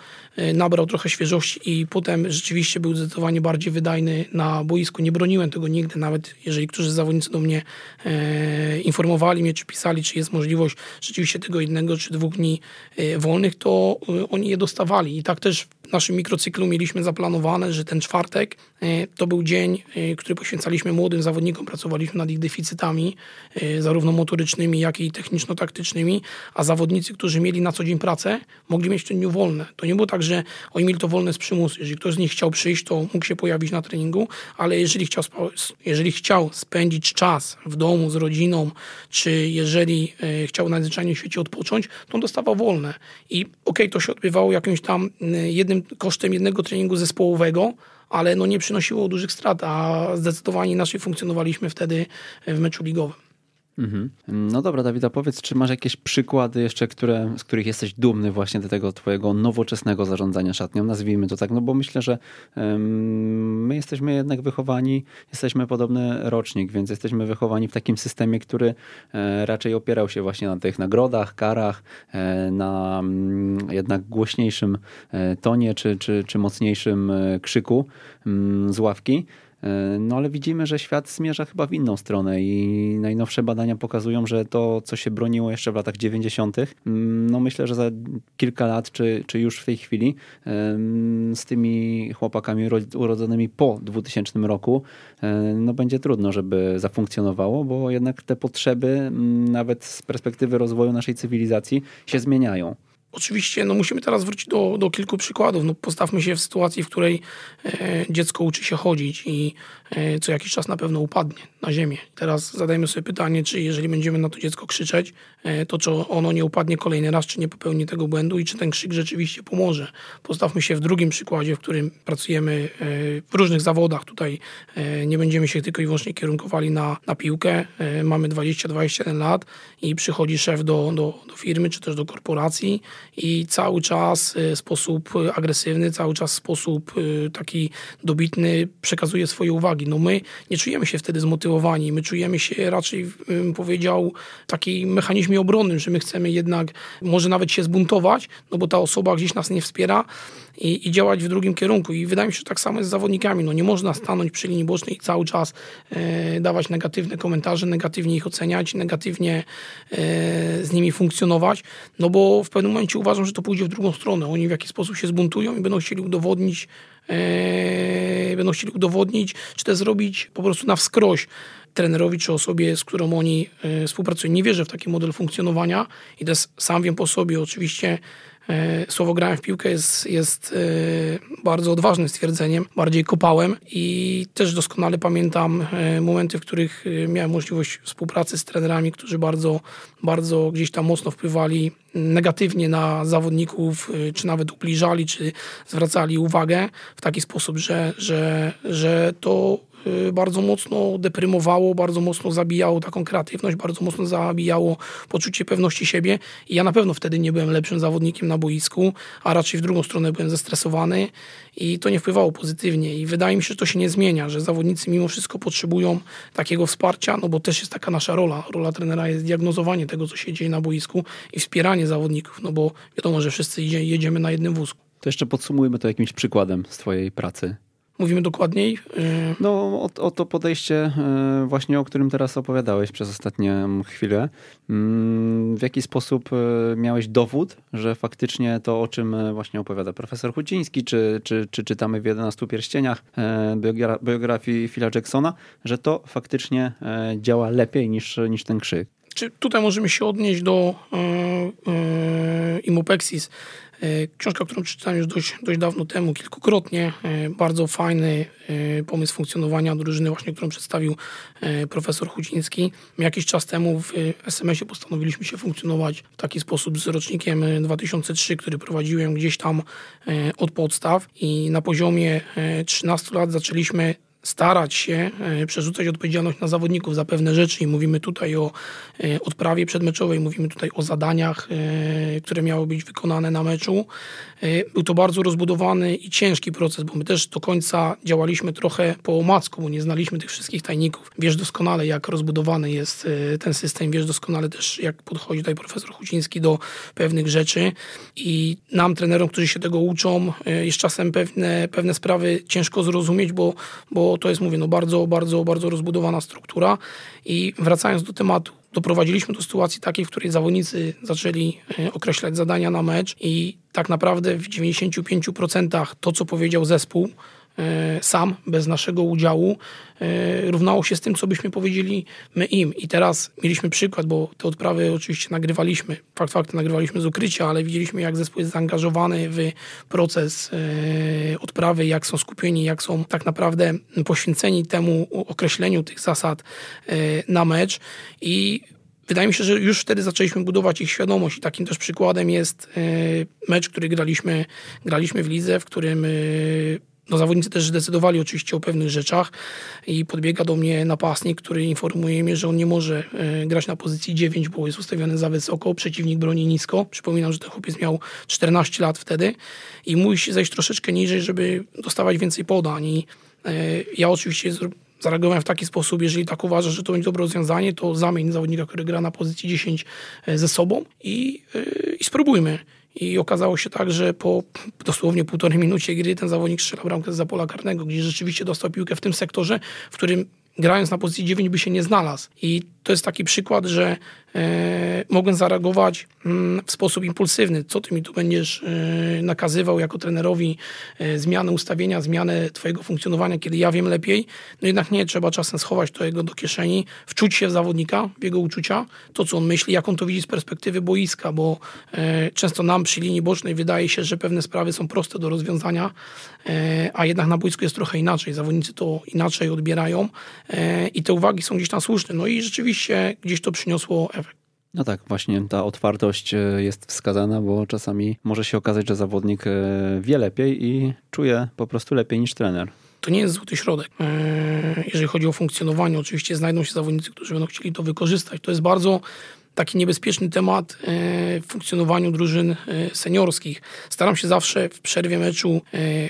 [SPEAKER 2] nabrał trochę świeżości i potem rzeczywiście był zdecydowanie bardziej wydajny na boisku. Nie broniłem tego nigdy, nawet jeżeli którzy zawodnicy do mnie e, informowali mnie, czy pisali, czy jest możliwość rzeczywiście tego jednego czy dwóch dni e, wolnych, to e, oni je dostawali. I tak też w naszym mikrocyklu mieliśmy zaplanowane, że ten czwartek e, to był dzień, e, który poświęcaliśmy młodym zawodnikom, pracowaliśmy nad ich deficytami, e, zarówno motorycznymi, jak i techniczno-taktycznymi, a zawodnicy, którzy mieli na co dzień pracę, mogli mieć w ten dniu wolne. To nie było tak, że oni mieli to wolne z przymusu. Jeżeli ktoś z nich chciał przyjść, to mógł się pojawić na treningu, ale jeżeli chciał, jeżeli chciał spędzić czas w domu z rodziną, czy jeżeli chciał najzwyczajniej w świecie odpocząć, to on dostawał wolne. I okej, okay, to się odbywało jakimś tam jednym kosztem jednego treningu zespołowego, ale no nie przynosiło dużych strat, a zdecydowanie inaczej funkcjonowaliśmy wtedy w meczu ligowym.
[SPEAKER 1] Mhm. No dobra, Dawida, powiedz, czy masz jakieś przykłady jeszcze, które, z których jesteś dumny właśnie do tego twojego nowoczesnego zarządzania szatnią, nazwijmy to tak, no bo myślę, że um, my jesteśmy jednak wychowani, jesteśmy podobny rocznik, więc jesteśmy wychowani w takim systemie, który e, raczej opierał się właśnie na tych nagrodach, karach, e, na m, mm, jednak głośniejszym e, tonie czy, czy, czy mocniejszym e, krzyku m, mm, z ławki. E, no ale widzimy, że świat zmierza chyba w inną stronę i najnowsze badania pokazują, że to, co się broniło jeszcze w latach 90., mm, no myślę, że za kilka lat, czy, czy już w tej chwili, z tymi chłopakami urodzonymi po 2000 roku, e, no będzie trudno, żeby zafunkcjonowało, bo jednak te potrzeby, mm, nawet z perspektywy rozwoju naszej cywilizacji, się zmieniają.
[SPEAKER 2] Oczywiście no musimy teraz wrócić do, do kilku przykładów. No, postawmy się w sytuacji, w której e, dziecko uczy się chodzić i co jakiś czas na pewno upadnie na ziemię. Teraz zadajmy sobie pytanie, czy jeżeli będziemy na to dziecko krzyczeć, e, to czy ono nie upadnie kolejny raz, czy nie popełni tego błędu i czy ten krzyk rzeczywiście pomoże. Postawmy się w drugim przykładzie, w którym pracujemy e, w różnych zawodach. Tutaj e, nie będziemy się tylko i wyłącznie kierunkowali na, na piłkę. E, mamy 20-21 lat i przychodzi szef do, do, do firmy, czy też do korporacji i cały czas w sposób agresywny, cały czas w sposób taki dobitny przekazuje swoje uwagi. No my nie czujemy się wtedy zmotywowani, my czujemy się raczej, bym powiedział, takim mechanizmie obronnym, że my chcemy jednak może nawet się zbuntować, no bo ta osoba gdzieś nas nie wspiera, i, i, działać w drugim kierunku. I wydaje mi się, że tak samo jest z zawodnikami. No nie można stanąć przy linii bocznej i cały czas e, dawać negatywne komentarze, negatywnie ich oceniać, negatywnie e, z nimi funkcjonować, no bo w pewnym momencie uważam, że to pójdzie w drugą stronę. Oni w jakiś sposób się zbuntują i będą chcieli udowodnić, e, będą chcieli udowodnić, czy też zrobić po prostu na wskroś trenerowi czy osobie, z którą oni e, współpracują. Nie wierzę w taki model funkcjonowania i jest, sam wiem po sobie oczywiście, słowo grałem w piłkę jest, jest e, bardzo odważnym stwierdzeniem, bardziej kopałem i też doskonale pamiętam e, momenty, w których miałem możliwość współpracy z trenerami, którzy bardzo, bardzo gdzieś tam mocno wpływali negatywnie na zawodników, czy nawet ubliżali, czy zwracali uwagę w taki sposób, że, że, że to bardzo mocno deprymowało, bardzo mocno zabijało taką kreatywność, bardzo mocno zabijało poczucie pewności siebie i ja na pewno wtedy nie byłem lepszym zawodnikiem na boisku, a raczej w drugą stronę byłem zestresowany i to nie wpływało pozytywnie i wydaje mi się, że to się nie zmienia, że zawodnicy mimo wszystko potrzebują takiego wsparcia, no bo też jest taka nasza rola. Rola trenera jest diagnozowanie tego, co się dzieje na boisku i wspieranie zawodników, no bo wiadomo, że wszyscy jedziemy na jednym wózku.
[SPEAKER 1] To jeszcze podsumujmy to jakimś przykładem z twojej pracy
[SPEAKER 2] Mówimy dokładniej?
[SPEAKER 1] Y, no, o, o, to podejście y, właśnie, o którym teraz opowiadałeś przez ostatnie chwilę. Mm, w jaki sposób y, miałeś dowód, że faktycznie to, o czym właśnie opowiada profesor Huciński, czy, czy, czy czytamy w 11 pierścieniach biografii Phila Jacksona, że to faktycznie działa lepiej niż, niż ten krzyk?
[SPEAKER 2] Czy tutaj możemy się odnieść do yy, yy, Imopexis, książka, którą przeczytałem już dość, dość dawno temu, kilkukrotnie. E, bardzo fajny e, pomysł funkcjonowania drużyny, właśnie którą przedstawił profesor Chuciński. Jakiś czas temu w SMS-ie postanowiliśmy się funkcjonować w taki sposób z rocznikiem 2003, który prowadziłem gdzieś tam od podstaw i na poziomie 13 lat zaczęliśmy starać się e, przerzucać odpowiedzialność na zawodników za pewne rzeczy i mówimy tutaj o e, odprawie przedmeczowej, mówimy tutaj o zadaniach, e, które miały być wykonane na meczu. Był to bardzo rozbudowany i ciężki proces, bo my też do końca działaliśmy trochę po omacku, bo nie znaliśmy tych wszystkich tajników. Wiesz doskonale, jak rozbudowany jest ten system, wiesz doskonale też, jak podchodzi tutaj profesor Huciński do pewnych rzeczy i nam, trenerom, którzy się tego uczą, jest czasem pewne, pewne sprawy ciężko zrozumieć, bo, bo to jest, mówię, no bardzo, bardzo, bardzo rozbudowana struktura. I wracając do tematu, doprowadziliśmy do sytuacji takiej, w której zawodnicy zaczęli e, określać zadania na mecz i tak naprawdę w 95% to, co powiedział zespół, sam, bez naszego udziału, e, równało się z tym, co byśmy powiedzieli my im. I teraz mieliśmy przykład, bo te odprawy oczywiście nagrywaliśmy, fakt fakty nagrywaliśmy z ukrycia, ale widzieliśmy, jak zespół jest zaangażowany w proces e, odprawy, jak są skupieni, jak są tak naprawdę poświęceni temu określeniu tych zasad na mecz i Wydaje mi się, że już wtedy zaczęliśmy budować ich świadomość i takim też przykładem jest mecz, który graliśmy, graliśmy w lidze, w którym no, zawodnicy też zdecydowali oczywiście o pewnych rzeczach i podbiega do mnie napastnik, który informuje mnie, że on nie może e, grać na pozycji 9, bo jest ustawiony za wysoko, przeciwnik broni nisko. Przypominam, że ten chłopiec miał 14 lat wtedy i musi zejść troszeczkę niżej, żeby dostawać więcej podań. I e, ja oczywiście zareagowałem w taki sposób, jeżeli tak uważasz, że to będzie dobre rozwiązanie, to zamień zawodnika, który gra na pozycji 10 e, ze sobą i, i spróbujmy. I okazało się tak, że po dosłownie półtorej minucie gry ten zawodnik strzela bramkę za pola karnego, gdzie rzeczywiście dostał piłkę w tym sektorze, w którym grając na pozycji 9 by się nie znalazł. I to jest taki przykład, że e, mogłem zareagować mm, w sposób impulsywny. Co ty mi tu będziesz e, nakazywał jako trenerowi e, zmianę ustawienia, zmianę twojego funkcjonowania, kiedy ja wiem lepiej? No jednak nie, trzeba czasem schować to jego do kieszeni, wczuć się w zawodnika, w jego uczucia, to co on myśli, jak on to widzi z perspektywy boiska, bo często nam przy linii bocznej wydaje się, że pewne sprawy są proste do rozwiązania, a jednak na boisku jest trochę inaczej. Zawodnicy to inaczej odbierają i te uwagi są gdzieś tam słuszne. No i rzeczywiście gdzieś to przyniosło efekt.
[SPEAKER 1] No tak, właśnie ta otwartość e, jest wskazana, bo czasami może się okazać, że zawodnik e, wie lepiej i czuje po prostu lepiej niż trener.
[SPEAKER 2] To nie jest złoty środek. E, jeżeli chodzi o funkcjonowanie, oczywiście znajdą się zawodnicy, którzy będą chcieli to wykorzystać. To jest bardzo taki niebezpieczny temat w funkcjonowaniu drużyn seniorskich. Staram się zawsze w przerwie meczu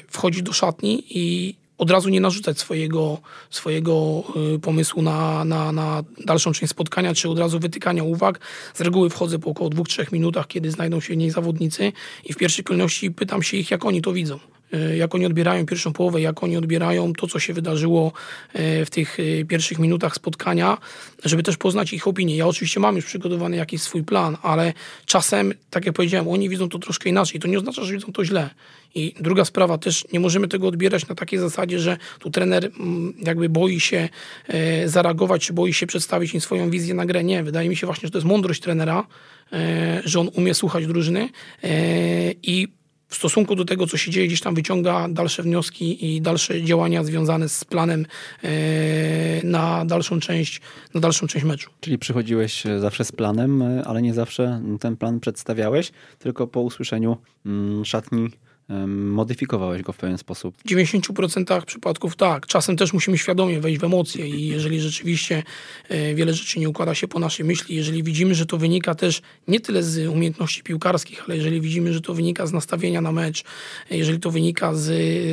[SPEAKER 2] wchodzić do szatni i od razu nie narzucać swojego, swojego y, pomysłu na, na, na dalszą część spotkania, czy od razu wytykania uwag. Z reguły wchodzę po około dwóch, trzech minutach, kiedy znajdą się niej zawodnicy i w pierwszej kolejności pytam się ich, jak oni to widzą. Y, jak oni odbierają pierwszą połowę, jak oni odbierają to, co się wydarzyło y, w tych pierwszych minutach spotkania, żeby też poznać ich opinię. Ja oczywiście mam już przygotowany jakiś swój plan, ale czasem, tak jak powiedziałem, oni widzą to troszkę inaczej. To nie oznacza, że widzą to źle. I druga sprawa też, nie możemy tego odbierać na takiej zasadzie, że tu trener mm, jakby boi się e, zareagować, czy boi się przedstawić im swoją wizję na grę. Nie, wydaje mi się właśnie, że to jest mądrość trenera, e, że on umie słuchać drużyny e, i w stosunku do tego, co się dzieje, gdzieś tam wyciąga dalsze wnioski i dalsze działania związane z planem na dalszą część, na dalszą część meczu.
[SPEAKER 1] Czyli przychodziłeś zawsze z planem, ale nie zawsze ten plan przedstawiałeś, tylko po usłyszeniu mm, szatni modyfikowałeś go w pewien sposób.
[SPEAKER 2] W 90% przypadków tak. Czasem też musimy świadomie wejść w emocje i jeżeli rzeczywiście e, wiele rzeczy nie układa się po naszej myśli, jeżeli widzimy, że to wynika też nie tyle z umiejętności piłkarskich, ale jeżeli widzimy, że to wynika z nastawienia na mecz, jeżeli to wynika z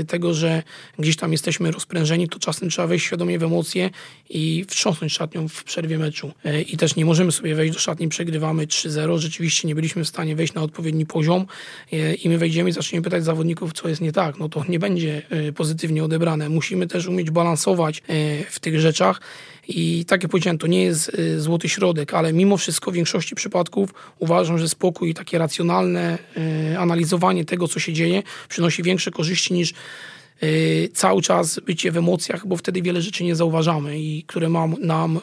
[SPEAKER 2] tego, że gdzieś tam jesteśmy rozprężeni, to czasem trzeba wejść świadomie w emocje i wstrząsnąć szatnią w przerwie meczu. E, I też nie możemy sobie wejść do szatni, przegrywamy 3-0. Rzeczywiście nie byliśmy w stanie wejść na odpowiedni poziom e, i my wejdziemy i zaczniemy pytać zawodników, co jest nie tak, no to nie będzie e, pozytywnie odebrane. Musimy też umieć balansować e, w tych rzeczach. I tak jak powiedziałem, to nie jest e, złoty środek, ale mimo wszystko w większości przypadków uważam, że spokój i takie racjonalne analizowanie tego, co się dzieje, przynosi większe korzyści niż cały czas bycie w emocjach, bo wtedy wiele rzeczy nie zauważamy i które nam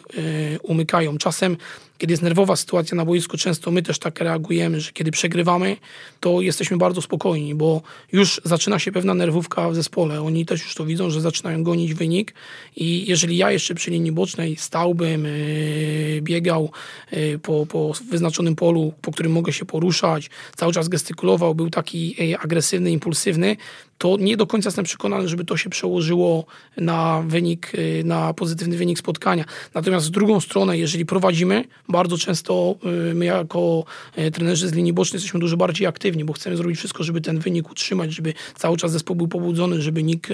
[SPEAKER 2] umykają. Czasem kiedy jest nerwowa sytuacja na boisku, często my też tak reagujemy, że kiedy przegrywamy, to jesteśmy bardzo spokojni, bo już zaczyna się pewna nerwówka w zespole. Oni też już to widzą, że zaczynają gonić wynik i jeżeli ja jeszcze przy linii bocznej stałbym, yy, biegał yy, po, po wyznaczonym polu, po którym mogę się poruszać, cały czas gestykulował, był taki yy, agresywny, impulsywny, to nie do końca jestem przekonany, żeby to się przełożyło na wynik, y, na pozytywny wynik spotkania. Natomiast z drugą stronę, jeżeli prowadzimy, bardzo często y, my jako y, trenerzy z linii bocznej jesteśmy dużo bardziej aktywni, bo chcemy zrobić wszystko, żeby ten wynik utrzymać, żeby cały czas zespół był pobudzony, żeby nikt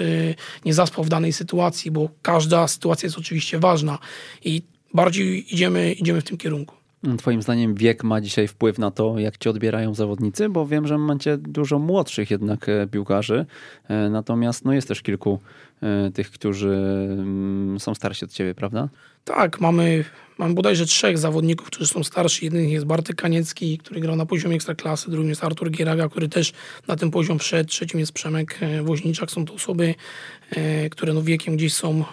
[SPEAKER 2] nie zaspał w danej sytuacji, bo każda sytuacja jest oczywiście ważna i bardziej idziemy, idziemy w tym kierunku.
[SPEAKER 1] Twoim zdaniem wiek ma dzisiaj wpływ na to, jak cię odbierają zawodnicy? Bo wiem, że macie dużo młodszych jednak e, piłkarzy, e, natomiast no jest też kilku e, tych, którzy mm, są starsi od ciebie, prawda?
[SPEAKER 2] Tak, mamy, mamy bodajże trzech zawodników, którzy są starsi. Jeden jest Bartek Kaniecki, który grał na poziomie ekstraklasy, drugim jest Artur Gieraga, który też na ten poziom wszedł, trzecim jest Przemek Woźniczak. Są to osoby, które no wiekiem gdzieś są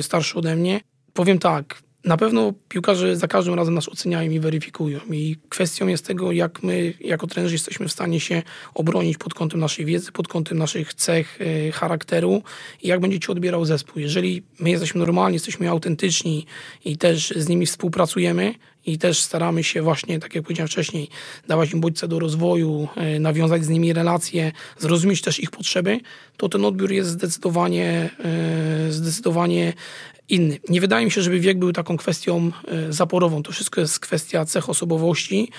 [SPEAKER 2] starsze ode mnie. Powiem tak, na pewno piłkarze za każdym razem nas oceniają i weryfikują. I kwestią jest tego, jak my jako trenerzy jesteśmy w stanie się obronić pod kątem naszej wiedzy, pod kątem naszych cech, e, charakteru i jak będzie ci odbierał zespół. Jeżeli my jesteśmy normalni, jesteśmy autentyczni i też z nimi współpracujemy, i też staramy się właśnie, tak jak powiedziałem wcześniej, dawać im bodźce do rozwoju, e, nawiązać z nimi relacje, zrozumieć też ich potrzeby, to ten odbiór jest zdecydowanie, e, zdecydowanie inny. Nie wydaje mi się, żeby wiek był taką kwestią e, zaporową. To wszystko jest kwestia cech osobowości,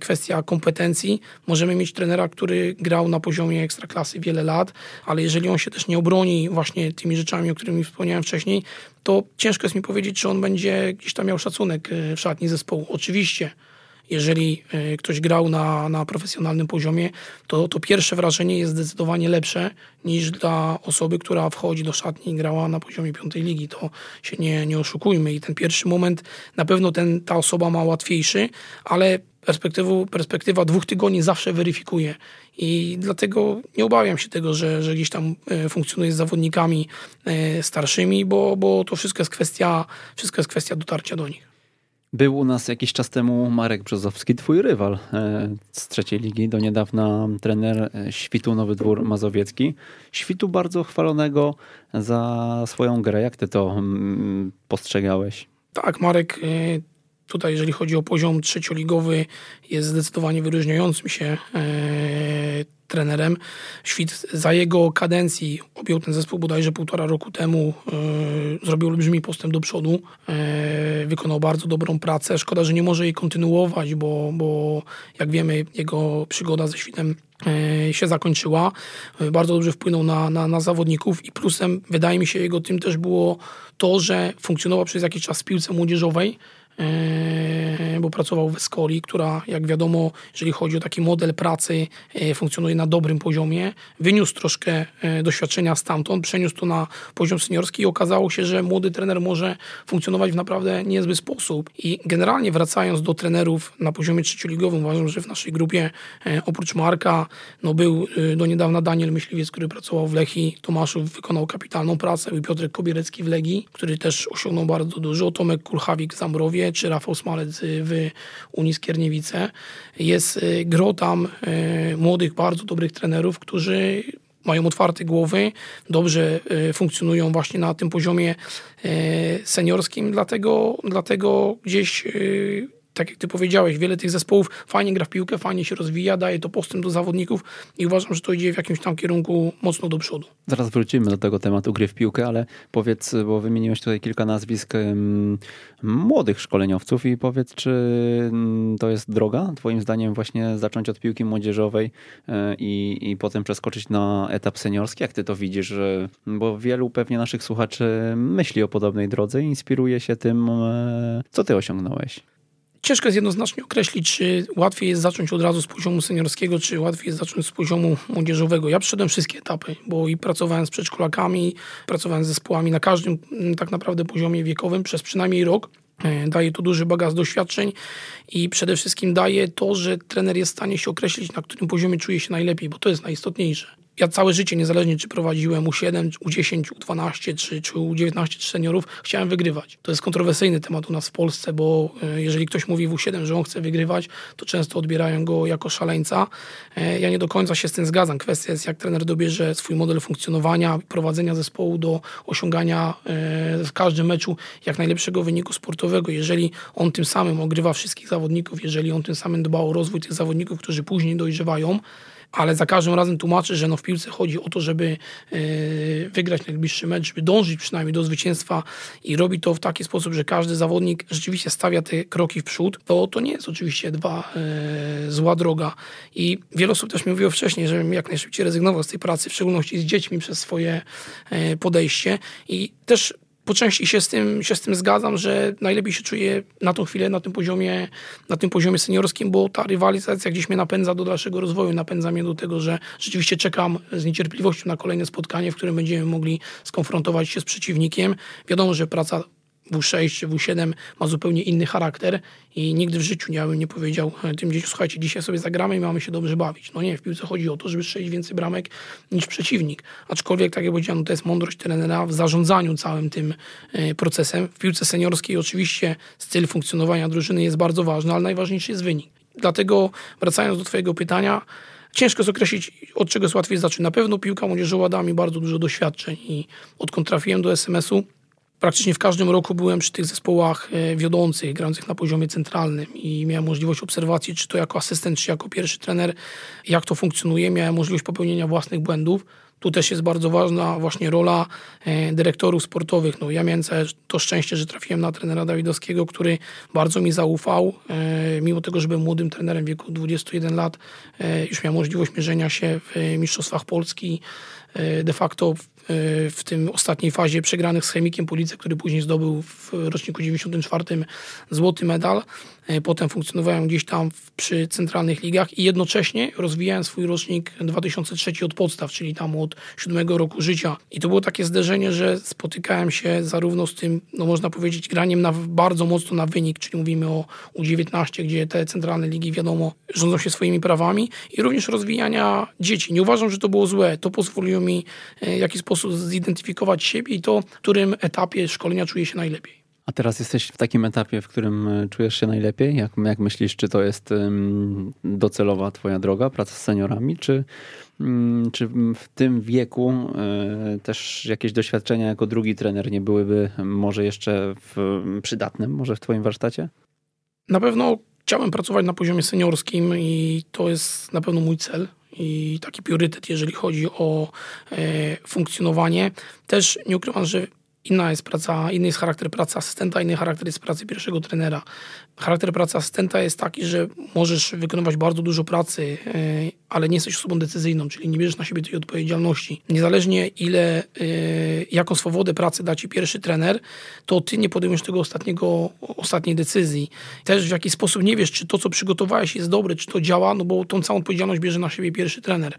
[SPEAKER 2] kwestia kompetencji. Możemy mieć trenera, który grał na poziomie ekstraklasy wiele lat, ale jeżeli on się też nie obroni właśnie tymi rzeczami, o których wspomniałem wcześniej, to ciężko jest mi powiedzieć, czy on będzie gdzieś tam miał szacunek w szatni zespołu. Oczywiście, jeżeli e, ktoś grał na, na profesjonalnym poziomie, to, to pierwsze wrażenie jest zdecydowanie lepsze niż dla osoby, która wchodzi do szatni i grała na poziomie piątej ligi. To się nie, nie oszukujmy. I ten pierwszy moment na pewno ten, ta osoba ma łatwiejszy, ale perspektywa dwóch tygodni zawsze weryfikuje. I dlatego nie obawiam się tego, że, że gdzieś tam e, funkcjonuje z zawodnikami e, starszymi, bo, bo to wszystko jest kwestia, wszystko jest kwestia dotarcia do nich.
[SPEAKER 1] Był u nas jakiś czas temu Marek Brzozowski, twój rywal e, z trzeciej ligi, do niedawna trener e, Świtu Nowy Dwór Mazowiecki. Świtu bardzo chwalonego za swoją grę. Jak ty to mm, postrzegałeś?
[SPEAKER 2] Tak, Marek e, tutaj, jeżeli chodzi o poziom trzecioligowy, jest zdecydowanie wyróżniającym się trenerem. Świt za jego kadencji objął ten zespół bodajże półtora roku temu, e, zrobił olbrzymi postęp do przodu, e, wykonał bardzo dobrą pracę. Szkoda, że nie może jej kontynuować, bo, bo jak wiemy, jego przygoda ze Świtem e, się zakończyła. Bardzo dobrze wpłynął na, na, na, zawodników i plusem, wydaje mi się, jego tym też było to, że funkcjonował przez jakiś czas w piłce młodzieżowej, bo pracował w Escoli, która jak wiadomo, jeżeli chodzi o taki model pracy, e, funkcjonuje na dobrym poziomie. Wyniósł troszkę e, doświadczenia stamtąd, przeniósł to na poziom seniorski i okazało się, że młody trener może funkcjonować w naprawdę niezły sposób. I generalnie wracając do trenerów na poziomie trzecioligowym, uważam, że w naszej grupie oprócz Marka no był do niedawna Daniel Myśliwiec, który pracował w Lechi, Tomaszów wykonał kapitalną pracę i Piotrek Kobierecki w Legii, który też osiągnął bardzo dużo, Tomek Kulchawik w Zamrowie, czy Rafał Smalec w Unii Skierniewice. Jest y, gro tam y, młodych, bardzo dobrych trenerów, którzy mają otwarte głowy, dobrze y, funkcjonują właśnie na tym poziomie seniorskim, dlatego, dlatego gdzieś tak jak ty powiedziałeś, wiele tych zespołów fajnie gra w piłkę, fajnie się rozwija, daje to postęp do zawodników i uważam, że to idzie w jakimś tam kierunku mocno do przodu.
[SPEAKER 1] Zaraz wrócimy do tego tematu gry w piłkę, ale powiedz, bo wymieniłeś tutaj kilka nazwisk młodych szkoleniowców i powiedz, czy um, to jest droga, twoim zdaniem, właśnie zacząć od piłki młodzieżowej um, i, i potem przeskoczyć na etap seniorski? Jak ty to widzisz? Bo wielu pewnie naszych słuchaczy myśli o podobnej drodze i inspiruje się tym, e, co ty osiągnąłeś.
[SPEAKER 2] Ciężko jest jednoznacznie określić, czy łatwiej jest zacząć od razu z poziomu seniorskiego, czy łatwiej jest zacząć z poziomu młodzieżowego. Ja przeszedłem wszystkie etapy, bo i pracowałem z przedszkolakami, pracowałem z zespołami na każdym mm, tak naprawdę poziomie wiekowym przez przynajmniej rok. E, daje to duży bagaż doświadczeń i przede wszystkim daje to, że trener jest w stanie się określić, na którym poziomie czuje się najlepiej, bo to jest najistotniejsze. Ja całe życie, niezależnie czy prowadziłem U7, U10, U12 czy, czy U19 czy seniorów, chciałem wygrywać. To jest kontrowersyjny temat u nas w Polsce, bo e, jeżeli ktoś mówi w U7, że on chce wygrywać, to często odbierają go jako szaleńca. E, ja nie do końca się z tym zgadzam. Kwestia jest, jak trener dobierze swój model funkcjonowania, prowadzenia zespołu do osiągania e, w każdym meczu jak najlepszego wyniku sportowego. Jeżeli on tym samym ogrywa wszystkich zawodników, jeżeli on tym samym dba o rozwój tych zawodników, którzy później dojrzewają, ale za każdym razem tłumaczy, że no w piłce chodzi o to, żeby yy, wygrać najbliższy mecz, żeby dążyć przynajmniej do zwycięstwa i robi to w taki sposób, że każdy zawodnik rzeczywiście stawia te kroki w przód, to to nie jest oczywiście dwa yy, zła droga. I wiele osób też mi mówiło wcześniej, żebym jak najszybciej rezygnował z tej pracy, w szczególności z dziećmi przez swoje yy, podejście i też po części się z, tym, się z tym zgadzam, że najlepiej się czuję na tą chwilę na tym poziomie, na tym poziomie seniorskim, bo ta rywalizacja gdzieś mnie napędza do dalszego rozwoju, napędza mnie do tego, że rzeczywiście czekam z niecierpliwością na kolejne spotkanie, w którym będziemy mogli skonfrontować się z przeciwnikiem. Wiadomo, że praca W6 czy W7 ma zupełnie inny charakter i nigdy w życiu nie nie powiedział e, tym dzieciom, słuchajcie, dzisiaj sobie zagramy i mamy się dobrze bawić. No nie, w piłce chodzi o to, żeby strzelić więcej bramek niż przeciwnik. Aczkolwiek, tak jak powiedziałem, no to jest mądrość trenera w zarządzaniu całym tym e, procesem. W piłce seniorskiej oczywiście styl funkcjonowania drużyny jest bardzo ważny, ale najważniejszy jest wynik. Dlatego wracając do twojego pytania, Ciężko jest określić, od czego jest łatwiej zacząć. Na pewno piłka młodzieżowa da mi bardzo dużo doświadczeń i odkąd trafiłem do SMS-u, praktycznie w każdym roku byłem przy tych zespołach e, wiodących, grających na poziomie centralnym i miałem możliwość obserwacji, czy to jako asystent, czy jako pierwszy trener, jak to funkcjonuje. Miałem możliwość popełnienia własnych błędów. Tu też jest bardzo ważna właśnie rola e, dyrektorów sportowych. No, ja miałem to szczęście, że trafiłem na trenera Dawidowskiego, który bardzo mi zaufał. E, mimo tego, że byłem młodym trenerem w wieku 21 lat, już miałem możliwość mierzenia się w Mistrzostwach Polski. De facto w tym ostatniej fazie przegranych z Chemikiem Police, który później zdobył w roczniku 94 złoty medal. E, potem funkcjonowałem gdzieś tam przy centralnych ligach i jednocześnie rozwijałem swój rocznik 2003 od podstaw, czyli tam od siódmego roku życia. I to było takie zderzenie, że spotykałem się zarówno z tym, no można powiedzieć, graniem na, bardzo mocno na wynik, czyli mówimy o U19, gdzie te centralne ligi, wiadomo, rządzą się swoimi prawami i również rozwijania dzieci. Nie uważam, że to było złe. To pozwoliło mi e, w jakiś sposób zidentyfikować siebie i to, w którym etapie szkolenia czuję się najlepiej.
[SPEAKER 1] A teraz jesteś w takim etapie, w którym e, czujesz się najlepiej? Jak, jak myślisz, czy to jest docelowa twoja droga, praca z seniorami, czy, mm, czy w tym wieku e, też jakieś doświadczenia jako drugi trener nie byłyby może jeszcze w, przydatne może w twoim warsztacie?
[SPEAKER 2] Na pewno chciałem pracować na poziomie seniorskim i to jest na pewno mój cel i taki priorytet, jeżeli chodzi o e, funkcjonowanie. Też nie ukrywam, że Inna jest praca, inny jest charakter pracy asystenta, inny charakter jest pracy pierwszego trenera. Charakter pracy asystenta jest taki, że możesz wykonywać bardzo dużo pracy, e, ale nie jesteś osobą decyzyjną, czyli nie bierzesz na siebie tej odpowiedzialności. Niezależnie ile, e, jaką swobodę pracy da ci pierwszy trener, to ty nie podejmujesz tego ostatniego, ostatniej decyzji. Też w jakiś sposób nie wiesz, czy to, co przygotowałeś jest dobre, czy to działa, no bo tą całą odpowiedzialność bierze na siebie pierwszy trener.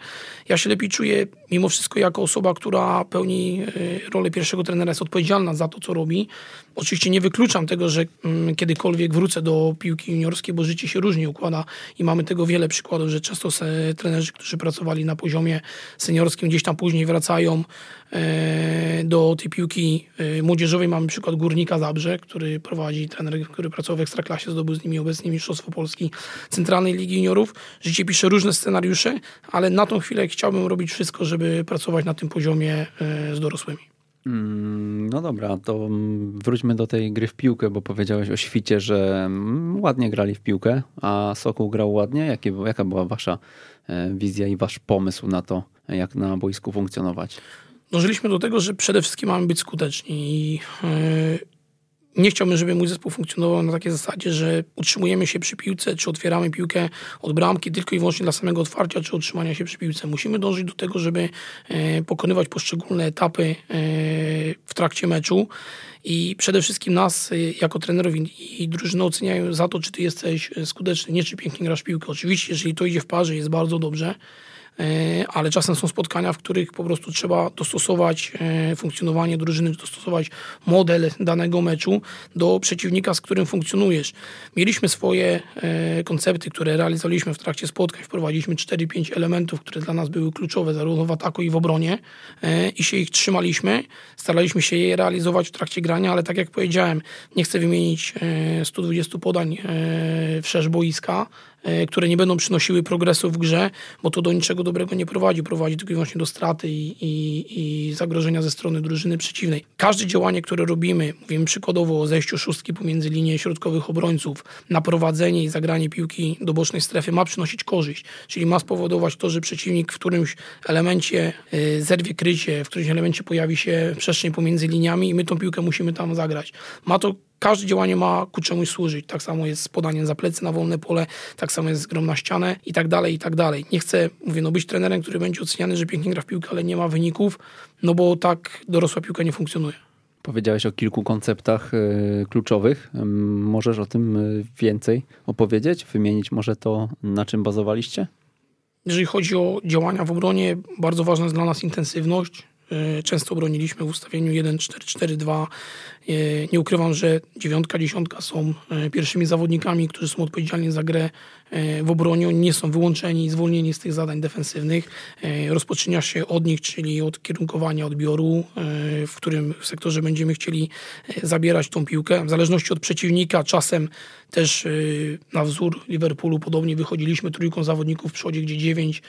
[SPEAKER 2] Ja się lepiej czuję mimo wszystko jako osoba, która pełni e, rolę pierwszego trenera, jest odpowiedzialna za to, co robi. Oczywiście nie wykluczam tego, że mm, kiedykolwiek wrócę do piłki juniorskiej, bo życie się różnie układa i mamy tego wiele przykładów, że często trenerzy, którzy pracowali na poziomie seniorskim, gdzieś tam później wracają e, do tej piłki e, młodzieżowej. Mamy przykład Górnika Zabrze, który prowadzi trener, który pracował w Ekstraklasie, zdobył z nimi obecnie Mistrzostwo Polski Centralnej Ligi Juniorów. Życie pisze różne scenariusze, ale na tą chwilę chciałbym robić wszystko, żeby pracować na tym poziomie e, z dorosłymi.
[SPEAKER 1] Mm, no dobra, to wróćmy do tej gry w piłkę, bo powiedziałeś o świcie, że mm, ładnie grali w piłkę, a Sokół grał ładnie. Jakie, jaka była wasza e, wizja i wasz pomysł na to, jak na boisku funkcjonować?
[SPEAKER 2] Dążyliśmy do tego, że przede wszystkim mamy być skuteczni i e, nie chciałbym, żeby mój zespół funkcjonował na takiej zasadzie, że utrzymujemy się przy piłce, czy otwieramy piłkę od bramki tylko i wyłącznie dla samego otwarcia, czy utrzymania się przy piłce. Musimy dążyć do tego, żeby e, pokonywać poszczególne etapy e, w trakcie meczu i przede wszystkim nas e, jako trenerów i, drużyny oceniają za to, czy ty jesteś skuteczny, nie czy pięknie grasz piłkę. Oczywiście, jeżeli to idzie w parze, jest bardzo dobrze, ale czasem są spotkania, w których po prostu trzeba dostosować funkcjonowanie drużyny, dostosować model danego meczu do przeciwnika, z którym funkcjonujesz. Mieliśmy swoje koncepty, które realizowaliśmy w trakcie spotkań. Wprowadziliśmy 4-5 elementów, które dla nas były kluczowe zarówno w ataku i w obronie i się ich trzymaliśmy. Staraliśmy się je realizować w trakcie grania, ale tak jak powiedziałem, nie chcę wymienić 120 podań wszerz boiska, E, które nie będą przynosiły progresu w grze, bo to do niczego dobrego nie prowadzi. Prowadzi tylko i wyłącznie do straty i, i, i zagrożenia ze strony drużyny przeciwnej. Każde działanie, które robimy, mówimy przykładowo o zejściu szóstki pomiędzy linię środkowych obrońców, na prowadzenie i zagranie piłki do bocznej strefy ma przynosić korzyść, czyli ma spowodować to, że przeciwnik w którymś elemencie e, zerwie krycie, w którymś elemencie pojawi się przestrzeń pomiędzy liniami i my tą piłkę musimy tam zagrać. Ma to każde działanie ma ku czemuś służyć. Tak samo jest z podaniem za plecy na wolne pole, tak samo jest z grom na ścianę i tak dalej, i tak dalej. Nie chcę, mówię, no być trenerem, który będzie oceniany, że pięknie gra w piłkę, ale nie ma wyników, no bo tak dorosła piłka nie funkcjonuje.
[SPEAKER 1] Powiedziałeś o kilku konceptach y, kluczowych. Możesz o tym y, więcej opowiedzieć? Wymienić może to, na czym bazowaliście?
[SPEAKER 2] Jeżeli chodzi o działania w obronie, bardzo ważna jest dla nas intensywność. Y, często broniliśmy w ustawieniu 1-4-4-2 nie ukrywam, że dziewiątka, dziesiątka są e, pierwszymi zawodnikami, którzy są odpowiedzialni za grę. e, w obronie. Oni nie są wyłączeni zwolnieni z tych zadań defensywnych. E, rozpoczyna się od nich, czyli od kierunkowania odbioru, w którym sektorze będziemy chcieli zabierać tą piłkę. W zależności od przeciwnika, czasem też na wzór Liverpoolu podobnie wychodziliśmy trójką zawodników w przodzie, gdzie 9,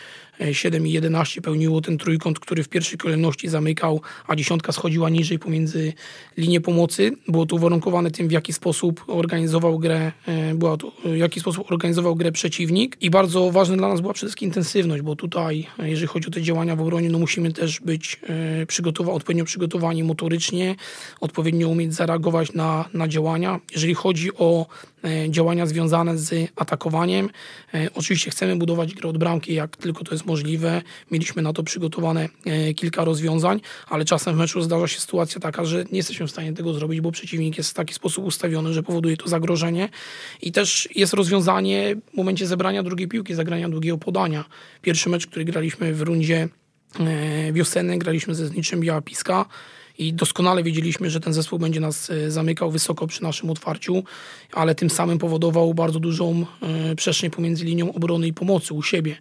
[SPEAKER 2] 7 i 11 pełniło ten trójkąt, który w pierwszej kolejności zamykał, a dziesiątka schodziła niżej pomiędzy linię pomocy. Było to uwarunkowane tym, w jaki sposób organizował grę, e, była to, w jaki sposób organizował grę przeciwnik. I bardzo ważna dla nas była przede wszystkim intensywność, bo tutaj, e, jeżeli chodzi o te działania w obronie, no musimy też być e, przygotowani, odpowiednio przygotowani motorycznie, odpowiednio umieć zareagować na, na działania. Jeżeli chodzi o działania związane z atakowaniem, oczywiście chcemy budować grę od bramki, jak tylko to jest możliwe. Mieliśmy na to przygotowane kilka rozwiązań, ale czasem w meczu zdarza się sytuacja taka, że nie jesteśmy w stanie tego zrobić, bo przeciwnik jest w taki sposób ustawiony, że powoduje to zagrożenie. I też jest rozwiązanie momencie zebrania drugiej piłki, zagrania drugiego podania. Pierwszy mecz, który graliśmy w rundzie e, wiosennej, graliśmy ze Zniczem Biała Piska i doskonale wiedzieliśmy, że ten zespół będzie nas e, zamykał wysoko przy naszym otwarciu, ale tym samym powodował bardzo dużą e, przestrzeń pomiędzy linią obrony i pomocy u siebie.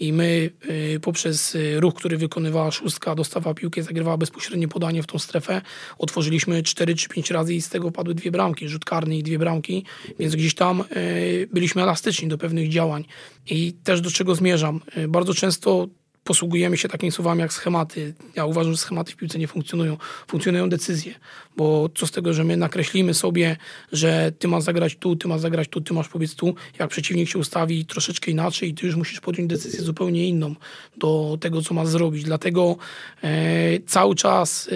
[SPEAKER 2] I my e, poprzez ruch, który wykonywała szóstka, dostawała piłkę, zagrywała bezpośrednie podanie w tą strefę, otworzyliśmy 4 czy 5 razy i z tego padły dwie bramki, rzut karny i dwie bramki, więc gdzieś tam byliśmy elastyczni do pewnych działań. I też do czego zmierzam? Bardzo często posługujemy się takimi słowami jak schematy. Ja uważam, że schematy w piłce nie funkcjonują. Funkcjonują decyzje, bo co z tego, że my nakreślimy sobie, że ty masz zagrać tu, ty masz zagrać tu, ty masz powiedz tu, jak przeciwnik się ustawi troszeczkę inaczej i ty już musisz podjąć decyzję zupełnie inną do tego, co masz zrobić. Dlatego e, cały czas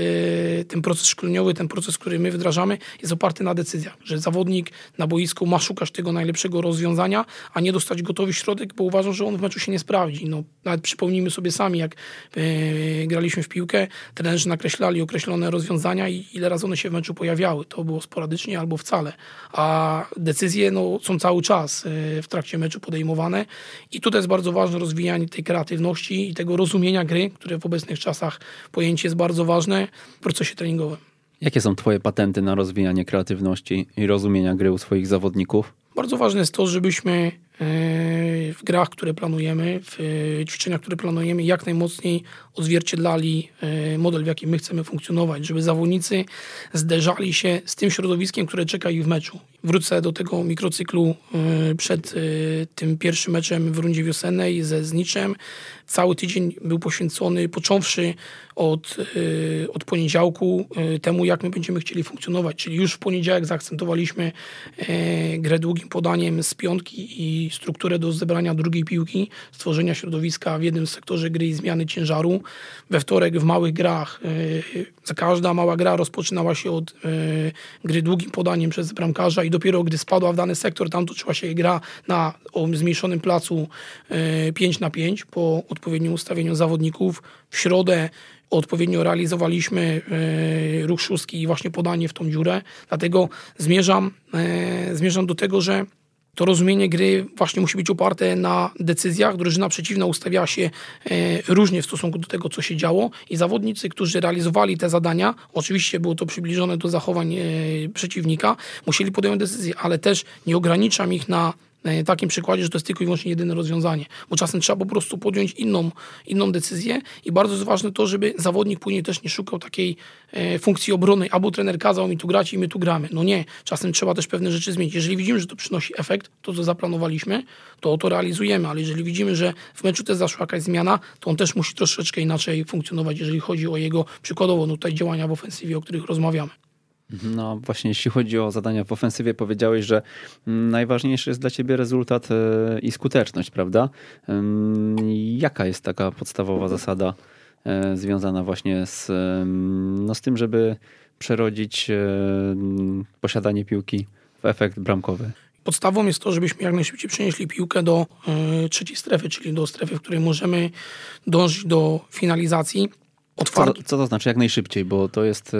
[SPEAKER 2] e, ten proces szkoleniowy, ten proces, który my wdrażamy, jest oparty na decyzjach, że zawodnik na boisku ma szukać tego najlepszego rozwiązania, a nie dostać gotowy środek, bo uważam, że on w meczu się nie sprawdzi. No, nawet przypomnijmy sobie sobie sami, jak e, graliśmy w piłkę, trenerzy nakreślali określone rozwiązania i ile razy one się w meczu pojawiały. To było sporadycznie albo wcale. A decyzje no, są cały czas e, w trakcie meczu podejmowane i tutaj jest bardzo ważne rozwijanie tej kreatywności i tego rozumienia gry, które w obecnych czasach pojęcie jest bardzo ważne w procesie treningowym.
[SPEAKER 1] Jakie są Twoje patenty na rozwijanie kreatywności i rozumienia gry u swoich zawodników?
[SPEAKER 2] Bardzo ważne jest to, żebyśmy w grach, które planujemy, w ćwiczeniach, które planujemy, jak najmocniej odzwierciedlali e, model, w jakim my chcemy funkcjonować, żeby zawodnicy zderzali się z tym środowiskiem, które czeka ich w meczu. Wrócę do tego mikrocyklu e, przed e, tym pierwszym meczem w rundzie wiosennej ze Zniczem. Cały tydzień był poświęcony, począwszy od, od poniedziałku, temu, jak my będziemy chcieli funkcjonować. Czyli już w poniedziałek zaakcentowaliśmy grę długim podaniem z piątki i strukturę do zebrania drugiej piłki, stworzenia środowiska w jednym sektorze gry i zmiany ciężaru. We wtorek w małych grach, za każda mała gra rozpoczynała się od gry długim podaniem przez bramkarza i dopiero gdy spadła w dany sektor, tam toczyła się gra na zmniejszonym placu 5 na 5 po odpowiednim ustawieniu zawodników. W środę odpowiednio realizowaliśmy ruch szóstki i właśnie podanie w tą dziurę. Dlatego zmierzam, zmierzam do tego, że to rozumienie gry właśnie musi być oparte na decyzjach. Drużyna przeciwna ustawiała się e, różnie w stosunku do tego, co się działo i zawodnicy, którzy realizowali te zadania, oczywiście było to przybliżone do zachowań e, przeciwnika, musieli podjąć decyzję, ale też nie ograniczam ich na takim przykładzie, że to jest tylko i wyłącznie jedyne rozwiązanie, bo czasem trzeba po prostu podjąć inną, inną decyzję i bardzo jest ważne to, żeby zawodnik później też nie szukał takiej e, funkcji obronnej, albo trener kazał mi tu grać i my tu gramy. No nie, czasem trzeba też pewne rzeczy zmienić. Jeżeli widzimy, że to przynosi efekt, to co zaplanowaliśmy, to to realizujemy, ale jeżeli widzimy, że w meczu też zaszła jakaś zmiana, to on też musi troszeczkę inaczej funkcjonować, jeżeli chodzi o jego przykładowo no tutaj działania w ofensywie, o których rozmawiamy.
[SPEAKER 1] No właśnie, jeśli chodzi o zadania w ofensywie, powiedziałeś, że najważniejszy jest dla ciebie rezultat e, i skuteczność, prawda? Jaka jest taka podstawowa zasada e, związana właśnie z, no z tym, żeby przerodzić e, posiadanie piłki w efekt bramkowy?
[SPEAKER 2] Podstawą jest to, żebyśmy jak najszybciej przenieśli piłkę do trzeciej strefy, czyli do strefy, w której możemy dążyć do finalizacji
[SPEAKER 1] co, co, to znaczy jak najszybciej, bo to jest,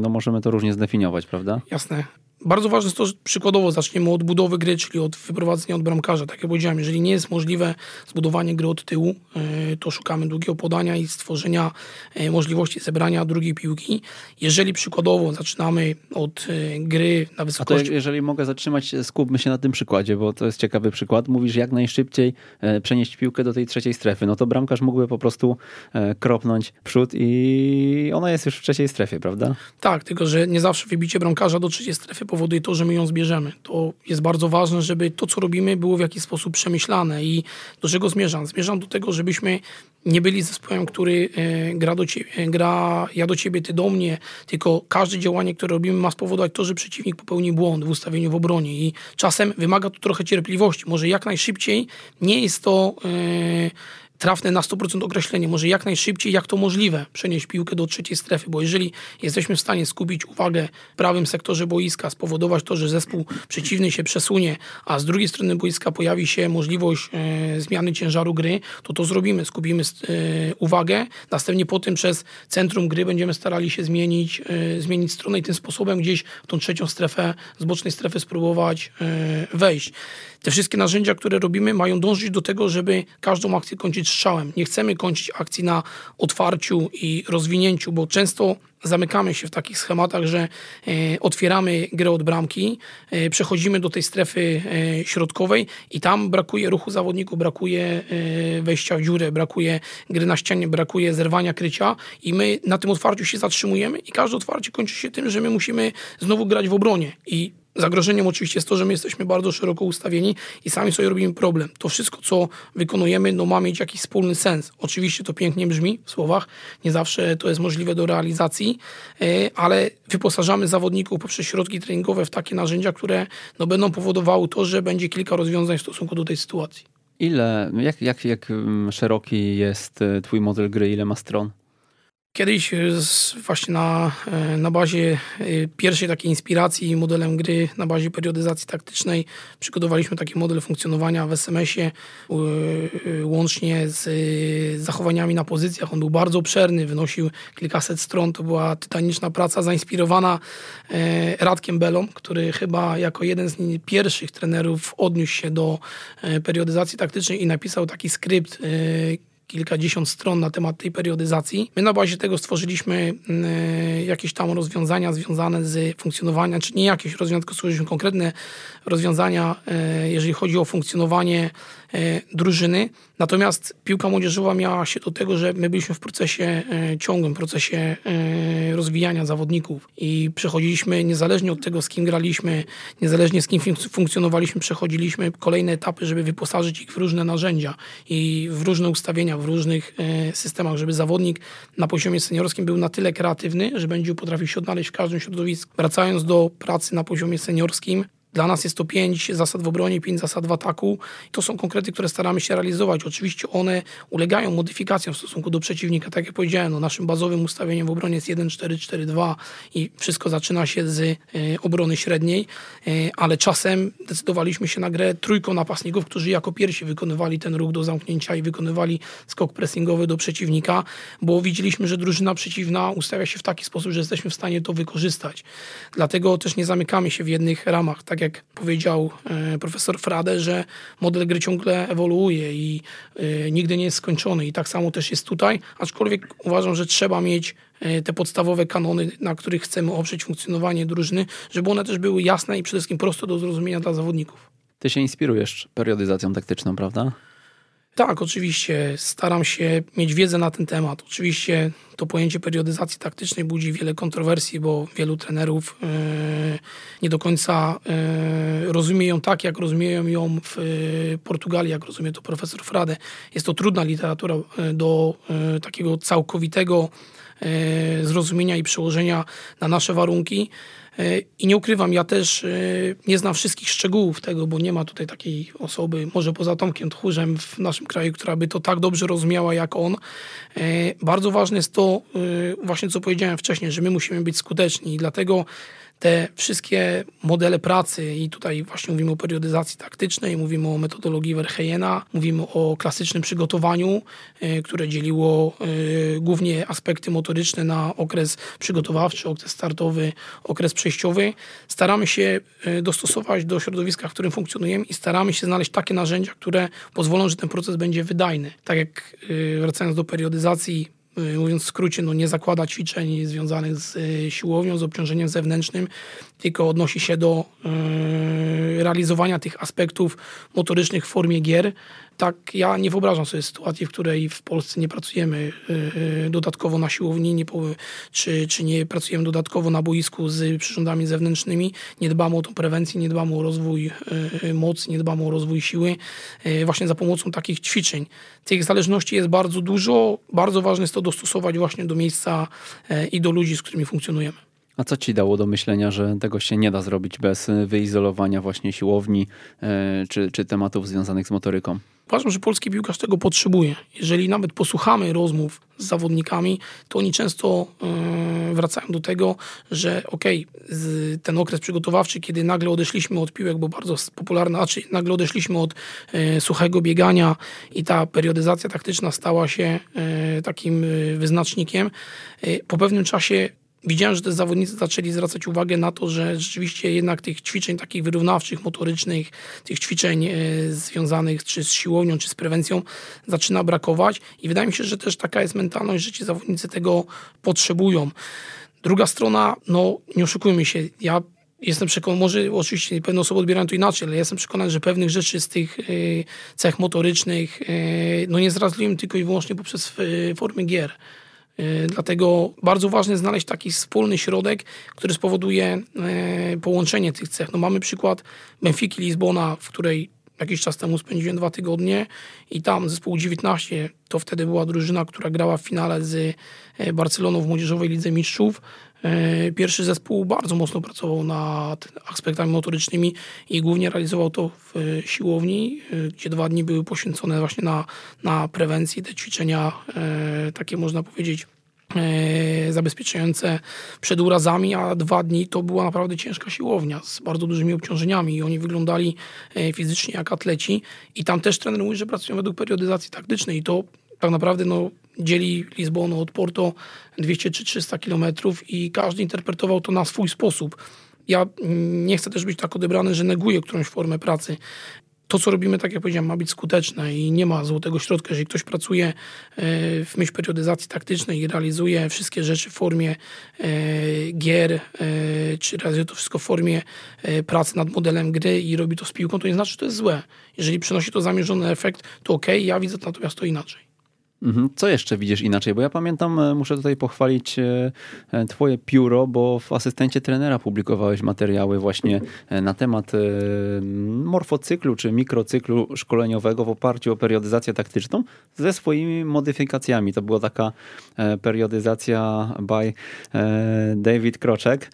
[SPEAKER 1] no możemy to różnie zdefiniować, prawda?
[SPEAKER 2] Jasne. Bardzo ważne jest to, że przykładowo zaczniemy od budowy gry, czyli od wyprowadzenia od bramkarza. Tak jak powiedziałem, jeżeli nie jest możliwe zbudowanie gry od tyłu, e, to szukamy długiego podania i stworzenia e, możliwości zebrania drugiej piłki. Jeżeli przykładowo zaczynamy od e, gry na wysokości...
[SPEAKER 1] A to jeżeli mogę zatrzymać, skupmy się na tym przykładzie, bo to jest ciekawy przykład. Mówisz jak najszybciej przenieść piłkę do tej trzeciej strefy. No to bramkarz mógłby po prostu kropnąć przód i ona jest już w trzeciej strefie, prawda?
[SPEAKER 2] Tak, tylko że nie zawsze wybicie bramkarza do trzeciej strefy powoduje to, że my ją zbierzemy. To jest bardzo ważne, żeby to, co robimy, było w jakiś sposób przemyślane. I do czego zmierzam? Zmierzam do tego, żebyśmy nie byli zespołem, który e, gra, do ciebie, e, gra ja do ciebie, ty do mnie, tylko każde działanie, które robimy ma spowodować to, że przeciwnik popełni błąd w ustawieniu w obronie i czasem wymaga to trochę cierpliwości. Może jak najszybciej nie jest to... Trafne na 100% określenie, może jak najszybciej, jak to możliwe, przenieść piłkę do trzeciej strefy, bo jeżeli jesteśmy w stanie skupić uwagę w prawym sektorze boiska, spowodować to, że zespół przeciwny się przesunie, a z drugiej strony boiska pojawi się możliwość e, zmiany ciężaru gry, to to zrobimy, skupimy e, uwagę, następnie po tym przez centrum gry będziemy starali się zmienić, e, zmienić stronę i tym sposobem gdzieś w tą trzecią strefę, z bocznej strefy spróbować e, wejść. Te wszystkie narzędzia, które robimy, mają dążyć do tego, żeby każdą akcję kończyć strzałem. Nie chcemy kończyć akcji na otwarciu i rozwinięciu, bo często zamykamy się w takich schematach, że e, otwieramy grę od bramki, e, przechodzimy do tej strefy e, środkowej i tam brakuje ruchu zawodników, brakuje wejścia w dziurę, brakuje gry na ścianie, brakuje zerwania krycia i my na tym otwarciu się zatrzymujemy i każde otwarcie kończy się tym, że my musimy znowu grać w obronie i Zagrożeniem oczywiście jest to, że my jesteśmy bardzo szeroko ustawieni i sami sobie robimy problem. To wszystko, co wykonujemy, no ma mieć jakiś wspólny sens. Oczywiście to pięknie brzmi w słowach, nie zawsze to jest możliwe do realizacji, e, ale wyposażamy zawodników poprzez środki treningowe w takie narzędzia, które no, będą powodowały to, że będzie kilka rozwiązań w stosunku do tej sytuacji.
[SPEAKER 1] Ile, jak, jak, jak mm, szeroki jest e, twój model gry, ile ma stron?
[SPEAKER 2] Kiedyś e, właśnie na, e, na bazie e, pierwszej takiej inspiracji modelem gry, na bazie periodyzacji taktycznej przygotowaliśmy taki model funkcjonowania w SMS-ie łącznie z zachowaniami na pozycjach. On był bardzo obszerny, wynosił kilkaset stron. To była tytaniczna praca zainspirowana Radkiem Belą, który chyba jako jeden z pierwszych trenerów odniósł się do periodyzacji taktycznej i napisał taki skrypt kilkadziesiąt stron na temat tej periodyzacji. My na bazie tego stworzyliśmy mm, jakieś tam rozwiązania związane z funkcjonowaniem, czy nie jakieś rozwiązania, tylko stworzyliśmy konkretne rozwiązania, e, jeżeli chodzi o funkcjonowanie e, drużyny. Natomiast piłka młodzieżowa miała się do tego, że my byliśmy w procesie e, ciągłym, procesie rozwijania zawodników i przechodziliśmy, niezależnie od tego, z kim graliśmy, niezależnie z kim funkcjonowaliśmy, przechodziliśmy kolejne etapy, żeby wyposażyć ich w różne narzędzia i w różne ustawienia, w różnych systemach, żeby zawodnik na poziomie seniorskim był na tyle kreatywny, że będzie potrafił się odnaleźć w każdym środowisku. Wracając do pracy na poziomie seniorskim, dla nas jest to pięć zasad w obronie, pięć zasad w ataku. To są konkrety, które staramy się realizować. Oczywiście one ulegają modyfikacjom w stosunku do przeciwnika. Tak jak powiedziałem, no naszym bazowym ustawieniem w obronie jest 1-4-4-2 i wszystko zaczyna się z y, obrony średniej, y, ale czasem decydowaliśmy się na grę trójką napastników, którzy jako pierwsi wykonywali ten ruch do zamknięcia i wykonywali skok pressingowy do przeciwnika, bo widzieliśmy, że drużyna przeciwna ustawia się w taki sposób, że jesteśmy w stanie to wykorzystać. Dlatego też nie zamykamy się w jednych ramach. Tak jak powiedział e, profesor Frade, że model gry ciągle ewoluuje i e, nigdy nie jest skończony. I tak samo też jest tutaj, aczkolwiek uważam, że trzeba mieć e, te podstawowe kanony, na których chcemy oprzeć funkcjonowanie drużyny, żeby one też były jasne i przede wszystkim proste do zrozumienia dla zawodników.
[SPEAKER 1] Ty się inspirujesz periodyzacją taktyczną, prawda?
[SPEAKER 2] Tak, oczywiście staram się mieć wiedzę na ten temat. Oczywiście to pojęcie periodyzacji taktycznej budzi wiele kontrowersji, bo wielu trenerów yy, nie do końca yy, rozumie ją tak, jak rozumieją ją w yy, Portugalii, jak rozumie to profesor Frade. Jest to trudna literatura do takiego całkowitego zrozumienia i przełożenia na nasze warunki. E, I nie ukrywam, ja też e, nie znam wszystkich szczegółów tego, bo nie ma tutaj takiej osoby, może poza Tomkiem Tchórzem w naszym kraju, która by to tak dobrze rozumiała jak on. E, bardzo ważne jest to, właśnie co powiedziałem wcześniej, że my musimy być skuteczni i dlatego te wszystkie modele pracy i tutaj właśnie mówimy o periodyzacji taktycznej, mówimy o metodologii Verheyena, mówimy o klasycznym przygotowaniu, e, które dzieliło e, głównie aspekty motoryczne na okres przygotowawczy, okres startowy, okres przejściowy. Staramy się e, dostosować do środowiska, w którym funkcjonujemy i staramy się znaleźć takie narzędzia, które pozwolą, że ten proces będzie wydajny. Tak jak wracając do periodyzacji mówiąc w skrócie, no nie zakłada ćwiczeń związanych z y, siłownią, z obciążeniem zewnętrznym, tylko odnosi się do y, realizowania tych aspektów motorycznych w formie gier. Tak, ja nie wyobrażam sobie sytuacji, w której w Polsce nie pracujemy dodatkowo na siłowni, nie, czy, czy nie pracujemy dodatkowo na boisku z przyrządami zewnętrznymi, nie dbamy o tą prewencję, nie dbamy o rozwój mocy, nie dbamy o rozwój siły, właśnie za pomocą takich ćwiczeń. Tych zależności jest bardzo dużo, bardzo ważne jest to dostosować właśnie do miejsca i do ludzi, z którymi funkcjonujemy.
[SPEAKER 1] A co ci dało do myślenia, że tego się nie da zrobić bez wyizolowania właśnie siłowni e, czy, czy tematów związanych z motoryką?
[SPEAKER 2] Uważam, że polski piłkarz tego potrzebuje. Jeżeli nawet posłuchamy rozmów z zawodnikami, to oni często yy, wracają do tego, że okej, okay, ten okres przygotowawczy, kiedy nagle odeszliśmy od piłek, bo bardzo popularna, a czy nagle odeszliśmy od yy, suchego biegania i ta periodyzacja taktyczna stała się yy, takim wyznacznikiem, po pewnym czasie widziałem, że te zawodnicy zaczęli zwracać uwagę na to, że rzeczywiście jednak tych ćwiczeń takich wyrównawczych, motorycznych, tych ćwiczeń e, związanych czy z siłownią, czy z prewencją zaczyna brakować i wydaje mi się, że też taka jest mentalność, że ci zawodnicy tego potrzebują. Druga strona, no nie oszukujmy się, ja jestem przekonany, może oczywiście pewne osoby odbierają to inaczej, ale jestem przekonany, że pewnych rzeczy z tych e, cech motorycznych e, no nie zrealizujemy tylko i wyłącznie poprzez formy gier. E, dlatego bardzo ważne znaleźć taki wspólny środek, który spowoduje e, połączenie tych cech. No mamy przykład Benfiki Lizbona, w której jakiś czas temu spędziłem dwa tygodnie i tam zespół 19 to wtedy była drużyna, która grała w finale z e, Barceloną w Młodzieżowej Lidze Mistrzów. E, pierwszy zespół bardzo mocno pracował nad aspektami motorycznymi i głównie realizował to w e, siłowni, gdzie dwa dni były poświęcone właśnie na, na prewencję, te ćwiczenia takie można powiedzieć zabezpieczające przed urazami, a dwa dni to była naprawdę ciężka siłownia z bardzo dużymi obciążeniami i oni wyglądali fizycznie jak atleci i tam też trener mówi, że pracują według periodyzacji taktycznej i to tak naprawdę no, dzieli Lizbonę od Porto 200 czy 300 kilometrów i każdy interpretował to na swój sposób. Ja nie chcę też być tak odebrany, że neguję którąś formę pracy. To, co robimy, tak jak powiedziałem, ma być skuteczne i nie ma złotego środka. Jeżeli ktoś pracuje e, w myśl periodyzacji taktycznej i realizuje wszystkie rzeczy w formie e, gier, e, czy realizuje to wszystko w formie pracy nad modelem gry i robi to z piłką, to nie znaczy, że to jest złe. Jeżeli przynosi to zamierzony efekt, to ok, ja widzę natomiast to inaczej.
[SPEAKER 1] Mhm. Co jeszcze widzisz inaczej? Bo ja pamiętam, e, muszę tutaj pochwalić e, e, Twoje pióro, bo w asystencie trenera publikowałeś materiały właśnie na temat morfocyklu czy mikrocyklu szkoleniowego w oparciu o periodyzację taktyczną ze swoimi modyfikacjami. To była taka periodyzacja by David Kroczek,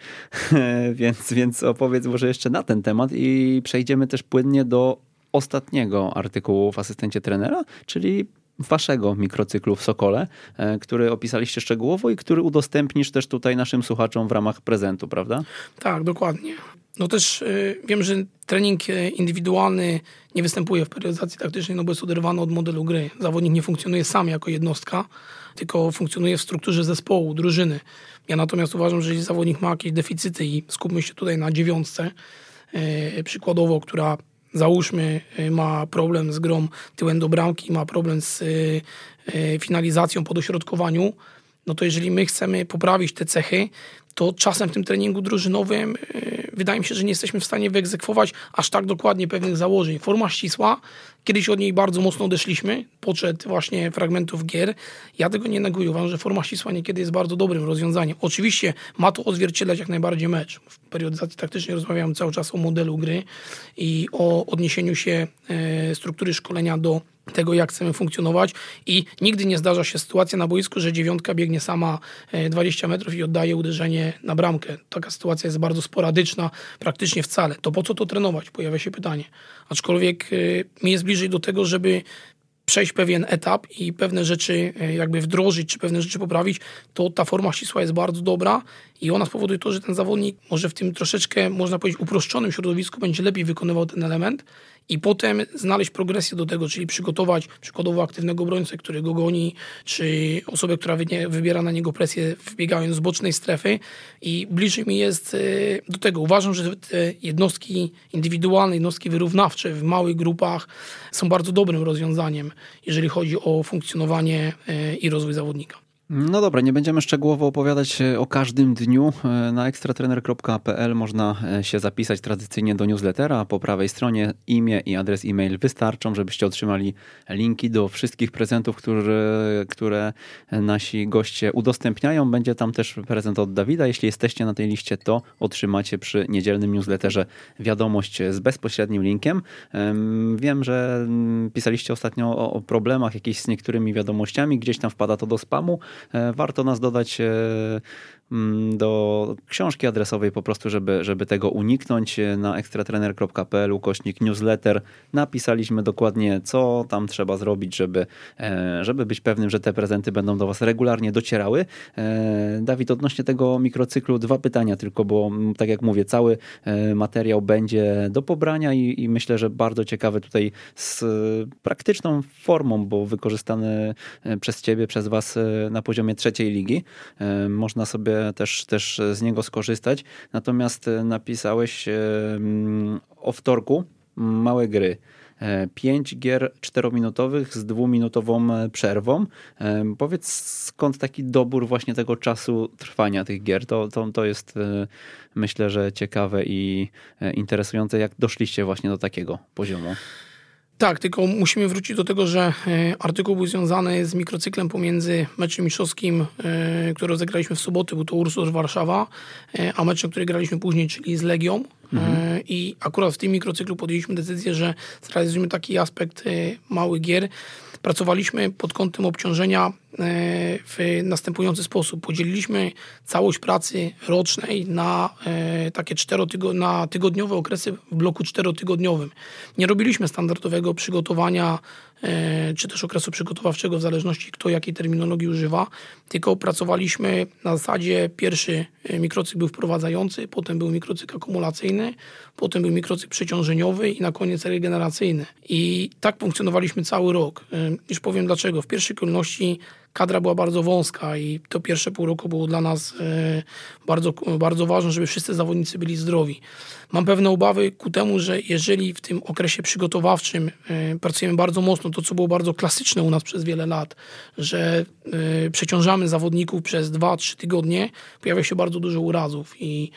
[SPEAKER 1] więc, więc opowiedz może jeszcze na ten temat i przejdziemy też płynnie do ostatniego artykułu w asystencie trenera, czyli waszego mikrocyklu w Sokole, e, który opisaliście szczegółowo i który udostępnisz też tutaj naszym słuchaczom w ramach prezentu, prawda?
[SPEAKER 2] Tak, dokładnie. No też y, wiem, że trening e, indywidualny nie występuje w periodyzacji taktycznej, no bo jest oderwany od modelu gry. Zawodnik nie funkcjonuje sam jako jednostka, tylko funkcjonuje w strukturze zespołu, drużyny. Ja natomiast uważam, że jeśli zawodnik ma jakieś deficyty i skupmy się tutaj na dziewiątce, przykładowo, która załóżmy ma problem z grą tyłem do bramki, ma problem z finalizacją po dośrodkowaniu, no to jeżeli my chcemy poprawić te cechy, to czasem w tym treningu drużynowym wydaje mi się, że nie jesteśmy w stanie wyegzekwować aż tak dokładnie pewnych założeń. Forma ścisła, kiedyś od niej bardzo mocno odeszliśmy, poczet właśnie fragmentów gier. Ja tego nie neguję, uważam, że forma ścisła niekiedy jest bardzo dobrym rozwiązaniem. Oczywiście ma to odzwierciedlać jak najbardziej mecz. W periodyzacji taktycznej rozmawiamy cały czas o modelu gry i o odniesieniu się yy, struktury szkolenia do tego, jak chcemy funkcjonować i nigdy nie zdarza się sytuacja na boisku, że dziewiątka biegnie sama 20 e, metrów i oddaje uderzenie na bramkę. Taka sytuacja jest bardzo sporadyczna, praktycznie wcale. To po co to trenować? Pojawia się pytanie. Aczkolwiek e, mi jest bliżej do tego, żeby przejść pewien etap i pewne rzeczy e, jakby wdrożyć, czy pewne rzeczy poprawić, to ta forma ścisła jest bardzo dobra i ona spowoduje to, że ten zawodnik może w tym troszeczkę, można powiedzieć, uproszczonym środowisku będzie lepiej wykonywał ten element i potem znaleźć progresję do tego, czyli przygotować przykładowo aktywnego obrońcę, który go goni, czy osobę, która wybiera na niego presję wbiegając z bocznej strefy i bliżej mi jest e, do tego. Uważam, że te jednostki indywidualne, jednostki wyrównawcze w małych grupach są bardzo dobrym rozwiązaniem, jeżeli chodzi o funkcjonowanie e, i rozwój zawodnika.
[SPEAKER 1] No dobra, nie będziemy szczegółowo opowiadać e, o każdym dniu. E, na ekstratrener.pl można e, się zapisać tradycyjnie do newslettera. Po prawej stronie imię i adres e-mail wystarczą, żebyście otrzymali linki do wszystkich prezentów, które, które nasi goście udostępniają. Będzie tam też prezent od Dawida. Jeśli jesteście na tej liście, to otrzymacie przy niedzielnym newsletterze wiadomość z bezpośrednim linkiem. Wiem, że mm, pisaliście ostatnio o problemach jakichś z niektórymi wiadomościami. Gdzieś tam wpada to do spamu. E, warto nas dodać e, do książki adresowej po prostu, żeby, żeby tego uniknąć. E, na ekstratrener.pl ukośnik newsletter napisaliśmy dokładnie, co tam trzeba zrobić, żeby, żeby być pewnym, że te prezenty będą do Was regularnie docierały. Dawid, odnośnie tego mikrocyklu dwa pytania tylko, bo mm, tak jak mówię, cały materiał będzie do pobrania i, i myślę, że bardzo ciekawy tutaj z praktyczną formą, bo wykorzystany przez Ciebie, przez Was na poziomie trzeciej ligi. E, można sobie też, też z niego skorzystać. Natomiast e, napisałeś e, mm, o wtorku małe gry. Pięć gier czterominutowych z dwuminutową przerwą. Powiedz skąd taki dobór właśnie tego czasu trwania tych gier? To, to, to jest myślę, że ciekawe i interesujące. Jak doszliście właśnie do takiego poziomu?
[SPEAKER 2] Tak, tylko musimy wrócić do tego, że e, artykuł był związany z mikrocyklem pomiędzy meczem mistrzowskim, e, który rozegraliśmy w sobotę, był to Ursus Warszawa, e, a meczem, który graliśmy później, czyli z Legią. Mhm. I akurat w tym mikrocyklu podjęliśmy decyzję, że zrealizujemy taki aspekt małych gier. Pracowaliśmy pod kątem obciążenia w następujący sposób. Podzieliliśmy całość pracy rocznej na takie czterotygo- na tygodniowe okresy w bloku czterotygodniowym. Nie robiliśmy standardowego przygotowania E, czy też okresu przygotowawczego, w zależności kto jakiej terminologii używa, tylko pracowaliśmy na zasadzie pierwszy e, mikrocykl był wprowadzający, potem był mikrocykl akumulacyjny, potem był mikrocykl przeciążeniowy i na koniec regeneracyjny. I tak funkcjonowaliśmy cały rok. E, już powiem dlaczego. W pierwszej kolejności kadra była bardzo wąska i to pierwsze pół roku było dla nas bardzo, bardzo ważne, żeby wszyscy zawodnicy byli zdrowi. Mam pewne obawy ku temu, że jeżeli w tym okresie przygotowawczym pracujemy bardzo mocno to, co było bardzo klasyczne u nas przez wiele lat, że y, przeciążamy zawodników przez 2-3 tygodnie, pojawia się bardzo dużo urazów i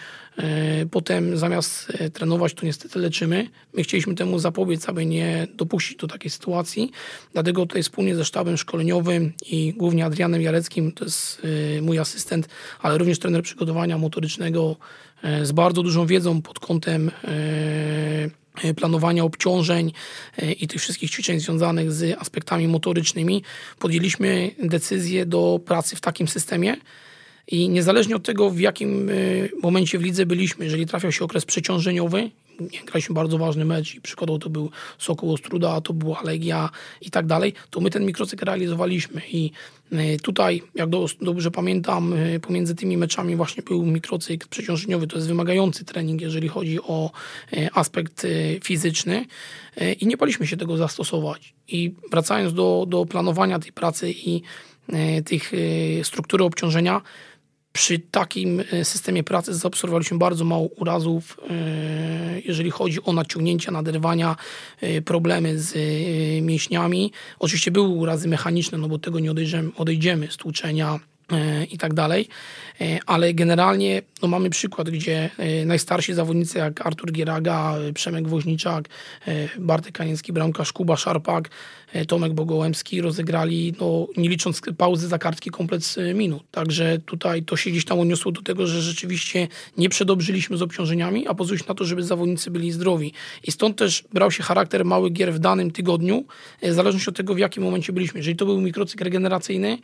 [SPEAKER 2] potem zamiast y, trenować, to niestety leczymy. My chcieliśmy temu zapobiec, aby nie dopuścić do takiej sytuacji. Dlatego tutaj wspólnie ze sztabem szkoleniowym i głównie Adrianem Jareckim, to jest mój asystent, ale również trener przygotowania motorycznego z bardzo dużą wiedzą pod kątem E, planowania obciążeń e, i tych wszystkich ćwiczeń związanych z aspektami motorycznymi, podjęliśmy decyzję do pracy w takim systemie. I niezależnie od tego, w jakim e, momencie w lidze byliśmy, jeżeli trafiał się okres przeciążeniowy, graliśmy bardzo ważny mecz i przykładowo to był Sokół Ostruda, to była Legia i tak dalej, to my ten mikrocykl realizowaliśmy. I e, tutaj, jak dobrze pamiętam, e, pomiędzy tymi meczami właśnie był mikrocykl przeciążeniowy, to jest wymagający trening, jeżeli chodzi o aspekt fizyczny. I nie baliśmy się tego zastosować. I wracając do, do planowania tej pracy i tych struktury obciążenia, przy takim systemie pracy zaobserwowaliśmy bardzo mało urazów, jeżeli chodzi o naciągnięcia, naderwania, problemy z mięśniami. Oczywiście były urazy mechaniczne, no bo tego nie odejdziemy, odejdziemy stłuczenia, i tak dalej. Ale generalnie no mamy przykład, gdzie najstarsi zawodnicy jak Artur Gieraga, Przemek Woźniczak, Bartek Kaniński, bramkarz Kuba Szarpak, Tomek Bogołębski rozegrali, no, nie licząc pauzy za kartki, kompleks minut. Także tutaj to się gdzieś tam odniosło do tego, że rzeczywiście nie przedobrzyliśmy z obciążeniami, a pozwolić na to, żeby zawodnicy byli zdrowi. I stąd też brał się charakter małych gier w danym tygodniu, w zależności od tego, w jakim momencie byliśmy. Jeżeli to był mikrocykl regeneracyjny,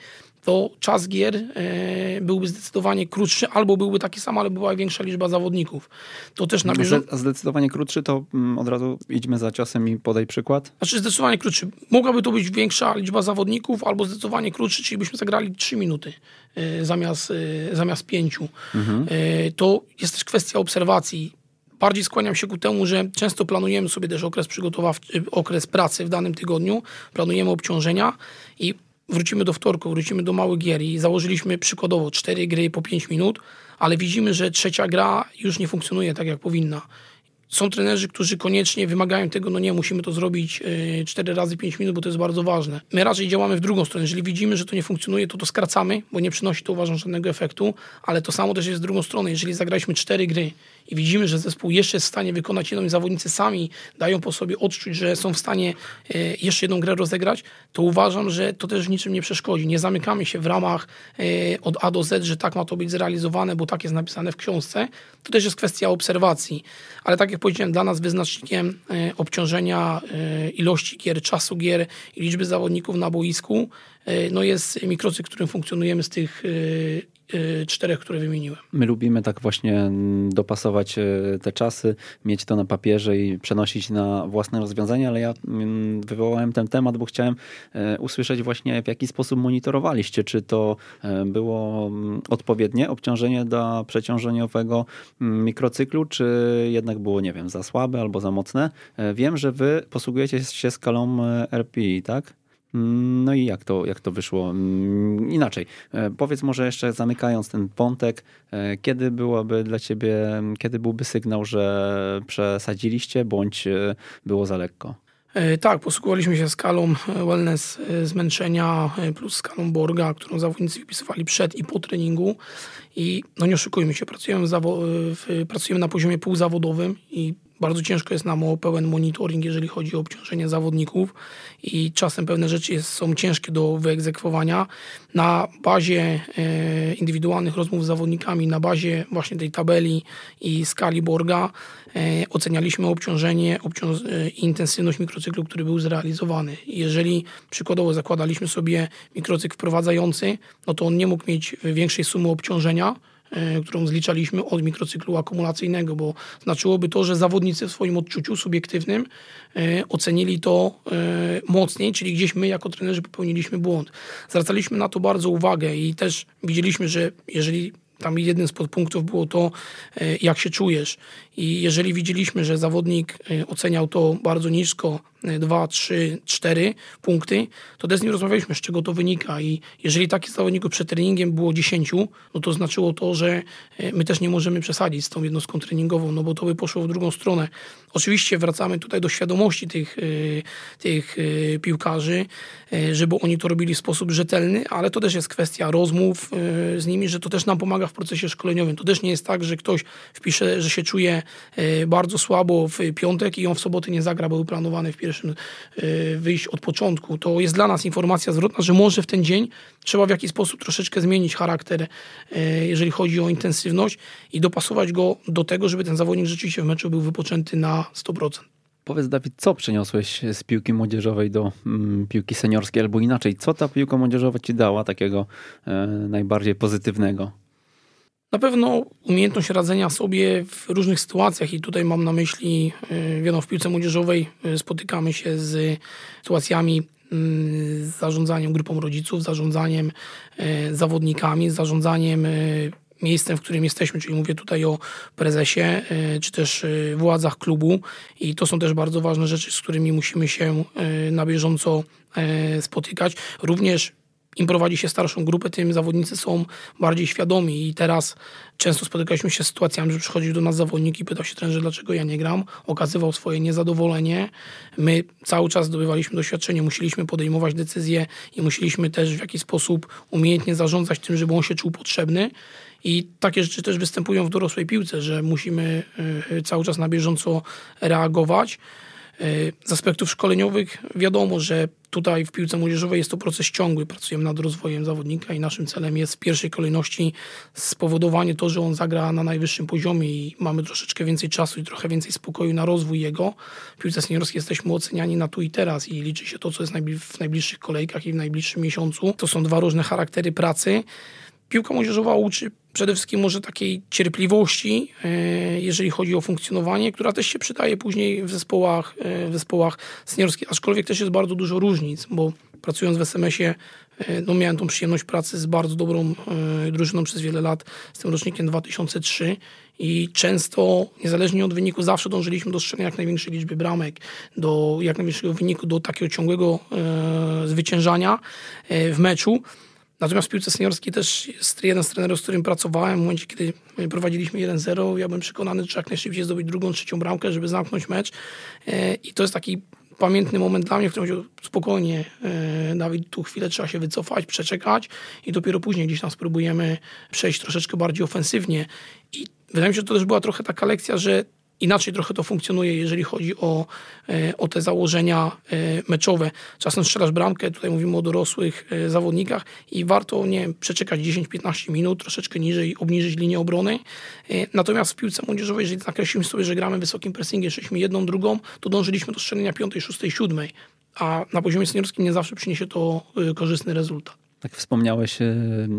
[SPEAKER 2] to czas gier e, byłby zdecydowanie krótszy, albo byłby taki sam, ale była większa liczba zawodników. To też na bieżąco...
[SPEAKER 1] Zdecydowanie krótszy, to mm, od razu idźmy za ciosem i podaj przykład.
[SPEAKER 2] Znaczy zdecydowanie krótszy. Mogłaby to być większa liczba zawodników, albo zdecydowanie krótszy, czyli byśmy zagrali 3 minuty e, zamiast, e, zamiast 5. Mhm. To jest też kwestia obserwacji bardziej skłaniam się ku temu, że często planujemy sobie też okres przygotowawczy, okres pracy w danym tygodniu, planujemy obciążenia i wrócimy do wtorku, wrócimy do małych gier i założyliśmy przykładowo cztery gry po 5 minut, ale widzimy, że trzecia gra już nie funkcjonuje tak, jak powinna. Są trenerzy, którzy koniecznie wymagają tego, no nie, musimy to zrobić 4 e, razy 5 minut, bo to jest bardzo ważne. My raczej działamy w drugą stronę. Jeżeli widzimy, że to nie funkcjonuje, to to skracamy, bo nie przynosi to uważam żadnego efektu, ale to samo też jest w drugą stronę. Jeżeli zagraliśmy 4 gry i widzimy, że zespół jeszcze jest w stanie wykonać jedną i zawodnicy sami dają po sobie odczuć, że są w stanie e, jeszcze jedną grę rozegrać, to uważam, że to też w niczym nie przeszkodzi. Nie zamykamy się w ramach e, od A do Z, że tak ma to być zrealizowane, bo tak jest napisane w książce. To też jest kwestia obserwacji. Ale tak jak powiedziałem, dla nas wyznacznikiem e, obciążenia ilości gier, czasu gier i liczby zawodników na boisku no jest mikrocykl, którym funkcjonujemy z tych czterech, które wymieniłem.
[SPEAKER 1] My lubimy tak właśnie mm, dopasować y, te czasy, mieć to na papierze i przenosić na własne rozwiązania, ale ja mm, wywołałem ten temat, bo chciałem y, usłyszeć właśnie w jaki sposób monitorowaliście, czy to było mm, odpowiednie obciążenie dla przeciążeniowego mikrocyklu, czy jednak było, nie wiem, za słabe albo za mocne. Wiem, że wy posługujecie się skalą RPI, tak? No i jak to, jak to wyszło? Mm, inaczej, e, powiedz może jeszcze zamykając ten wątek, e, kiedy byłoby dla ciebie, kiedy byłby sygnał, że przesadziliście bądź e, było za lekko?
[SPEAKER 2] Tak, posługiwaliśmy się skalą wellness zmęczenia plus skalą Borga, którą zawodnicy wypisywali przed i po treningu. I no nie oszukujmy się, pracujemy, w, pracujemy na poziomie półzawodowym i bardzo ciężko jest nam o pełen monitoring, jeżeli chodzi o obciążenie zawodników i czasem pewne rzeczy są ciężkie do wyegzekwowania. Na bazie e, indywidualnych rozmów z zawodnikami, na bazie właśnie tej tabeli i skali Borga e, ocenialiśmy obciążenie obciąż e, i intensywność mikrocyklu, który był zrealizowany. Jeżeli przykładowo zakładaliśmy sobie mikrocykl wprowadzający, no to on nie mógł mieć większej sumy obciążenia, E, którą zliczaliśmy od mikrocyklu akumulacyjnego, bo znaczyłoby to, że zawodnicy w swoim odczuciu subiektywnym e, ocenili to e, mocniej, czyli gdzieś my jako trenerzy popełniliśmy błąd. Zwracaliśmy na to bardzo uwagę i też widzieliśmy, że jeżeli tam jednym z podpunktów było to, jak się czujesz. I jeżeli widzieliśmy, że zawodnik oceniał to bardzo nisko, 2, 3, 4 punkty, to też z nim rozmawialiśmy, z czego to wynika. I jeżeli takich zawodników przed treningiem było 10, no to znaczyło to, że e, my też nie możemy przesadzić z tą jednostką treningową, no bo to by poszło w drugą stronę. Oczywiście wracamy tutaj do świadomości tych, e, tych e, piłkarzy, żeby oni to robili w sposób rzetelny, ale to też jest kwestia rozmów z nimi, że to też nam pomaga w procesie szkoleniowym. To też nie jest tak, że ktoś wpisze, że się czuje bardzo słabo w piątek i on w sobotę nie zagra, był planowany w pierwszym pierwszym y, wyjść od początku, to jest dla nas informacja zwrotna, że może w ten dzień trzeba w jakiś sposób troszeczkę zmienić charakter, y, jeżeli chodzi o intensywność i dopasować go do tego, żeby ten zawodnik rzeczywiście w meczu był wypoczęty na 100%.
[SPEAKER 1] Powiedz Dawid, co przeniosłeś z piłki młodzieżowej do mm, piłki seniorskiej, albo inaczej, co ta piłka młodzieżowa ci dała takiego e, najbardziej pozytywnego?
[SPEAKER 2] Na pewno umiejęttność radzenia sobie w różnych sytuacjach i tutaj mam na myśli, y, wiadomo, w piłce młodzieżowej y, spotykamy się z sytuacjami mm, z zarządzaniem grupą rodziców, zarządzaniem y, zawodnikami, zarządzaniem miejscem, w którym jesteśmy, czyli mówię tutaj o prezesie, czy też władzach klubu i to są też bardzo ważne rzeczy, z którymi musimy się na bieżąco spotykać. Również im prowadzi się starszą grupę, tym zawodnicy są bardziej świadomi i teraz często spotykaliśmy się z sytuacjami, że przychodził do nas zawodnik i pytał się trener, dlaczego ja nie gram, okazywał swoje niezadowolenie. My cały czas zdobywaliśmy doświadczenie, musieliśmy podejmować decyzje i musieliśmy też w jakiś sposób umiejętnie zarządzać tym, żeby on się czuł potrzebny. I takie rzeczy też występują w dorosłej piłce, że musimy y, cały czas na bieżąco reagować. Z aspektów szkoleniowych wiadomo, że tutaj w piłce młodzieżowej jest to proces ciągły. Pracujemy nad rozwojem zawodnika i naszym celem jest w pierwszej kolejności spowodowanie to, że on zagra na najwyższym poziomie i mamy troszeczkę więcej czasu i trochę więcej spokoju na rozwój jego. W piłce seniorskiej jesteśmy oceniani na tu i teraz i liczy się to, co jest w najbliższych kolejkach i w najbliższym miesiącu. To są dwa różne charaktery pracy. Piłka młodzieżowa uczy przede wszystkim może takiej cierpliwości, e, jeżeli chodzi o funkcjonowanie, która też się przydaje później w zespołach, e, w zespołach seniorskich, aczkolwiek też jest bardzo dużo różnic, bo pracując w SMS-ie e, no miałem tą przyjemność pracy z bardzo dobrą drużyną przez wiele lat, z tym rocznikiem 2003 i często, niezależnie od wyniku, zawsze dążyliśmy do strzelenia jak największej liczby bramek, do jak największego wyniku, do takiego ciągłego zwyciężania w meczu. Natomiast w piłce seniorskiej też jest jeden z trenerów, z którym pracowałem. W momencie, kiedy prowadziliśmy 1-0, ja byłem przekonany, że jak najszybciej zdobyć drugą, trzecią bramkę, żeby zamknąć mecz. E, I to jest taki pamiętny moment dla mnie, w którym spokojnie, e, Dawid, tu chwilę trzeba się wycofać, przeczekać i dopiero później gdzieś tam spróbujemy przejść troszeczkę bardziej ofensywnie. I wydaje mi się, że to też była trochę taka lekcja, że inaczej trochę to funkcjonuje, jeżeli chodzi o, e, o te założenia e, meczowe. Czasem strzelasz bramkę, tutaj mówimy o dorosłych e, zawodnikach i warto nie wiem, przeczekać 10-15 minut, troszeczkę niżej, obniżyć linię obrony. Natomiast w piłce młodzieżowej, jeżeli nakreślimy sobie, że gramy wysokim pressingiem, szliśmy jedną, drugą, to dążyliśmy do strzelenia piątej, szóstej, siódmej. A na poziomie seniorskim nie zawsze przyniesie to korzystny rezultat.
[SPEAKER 1] Tak wspomniałeś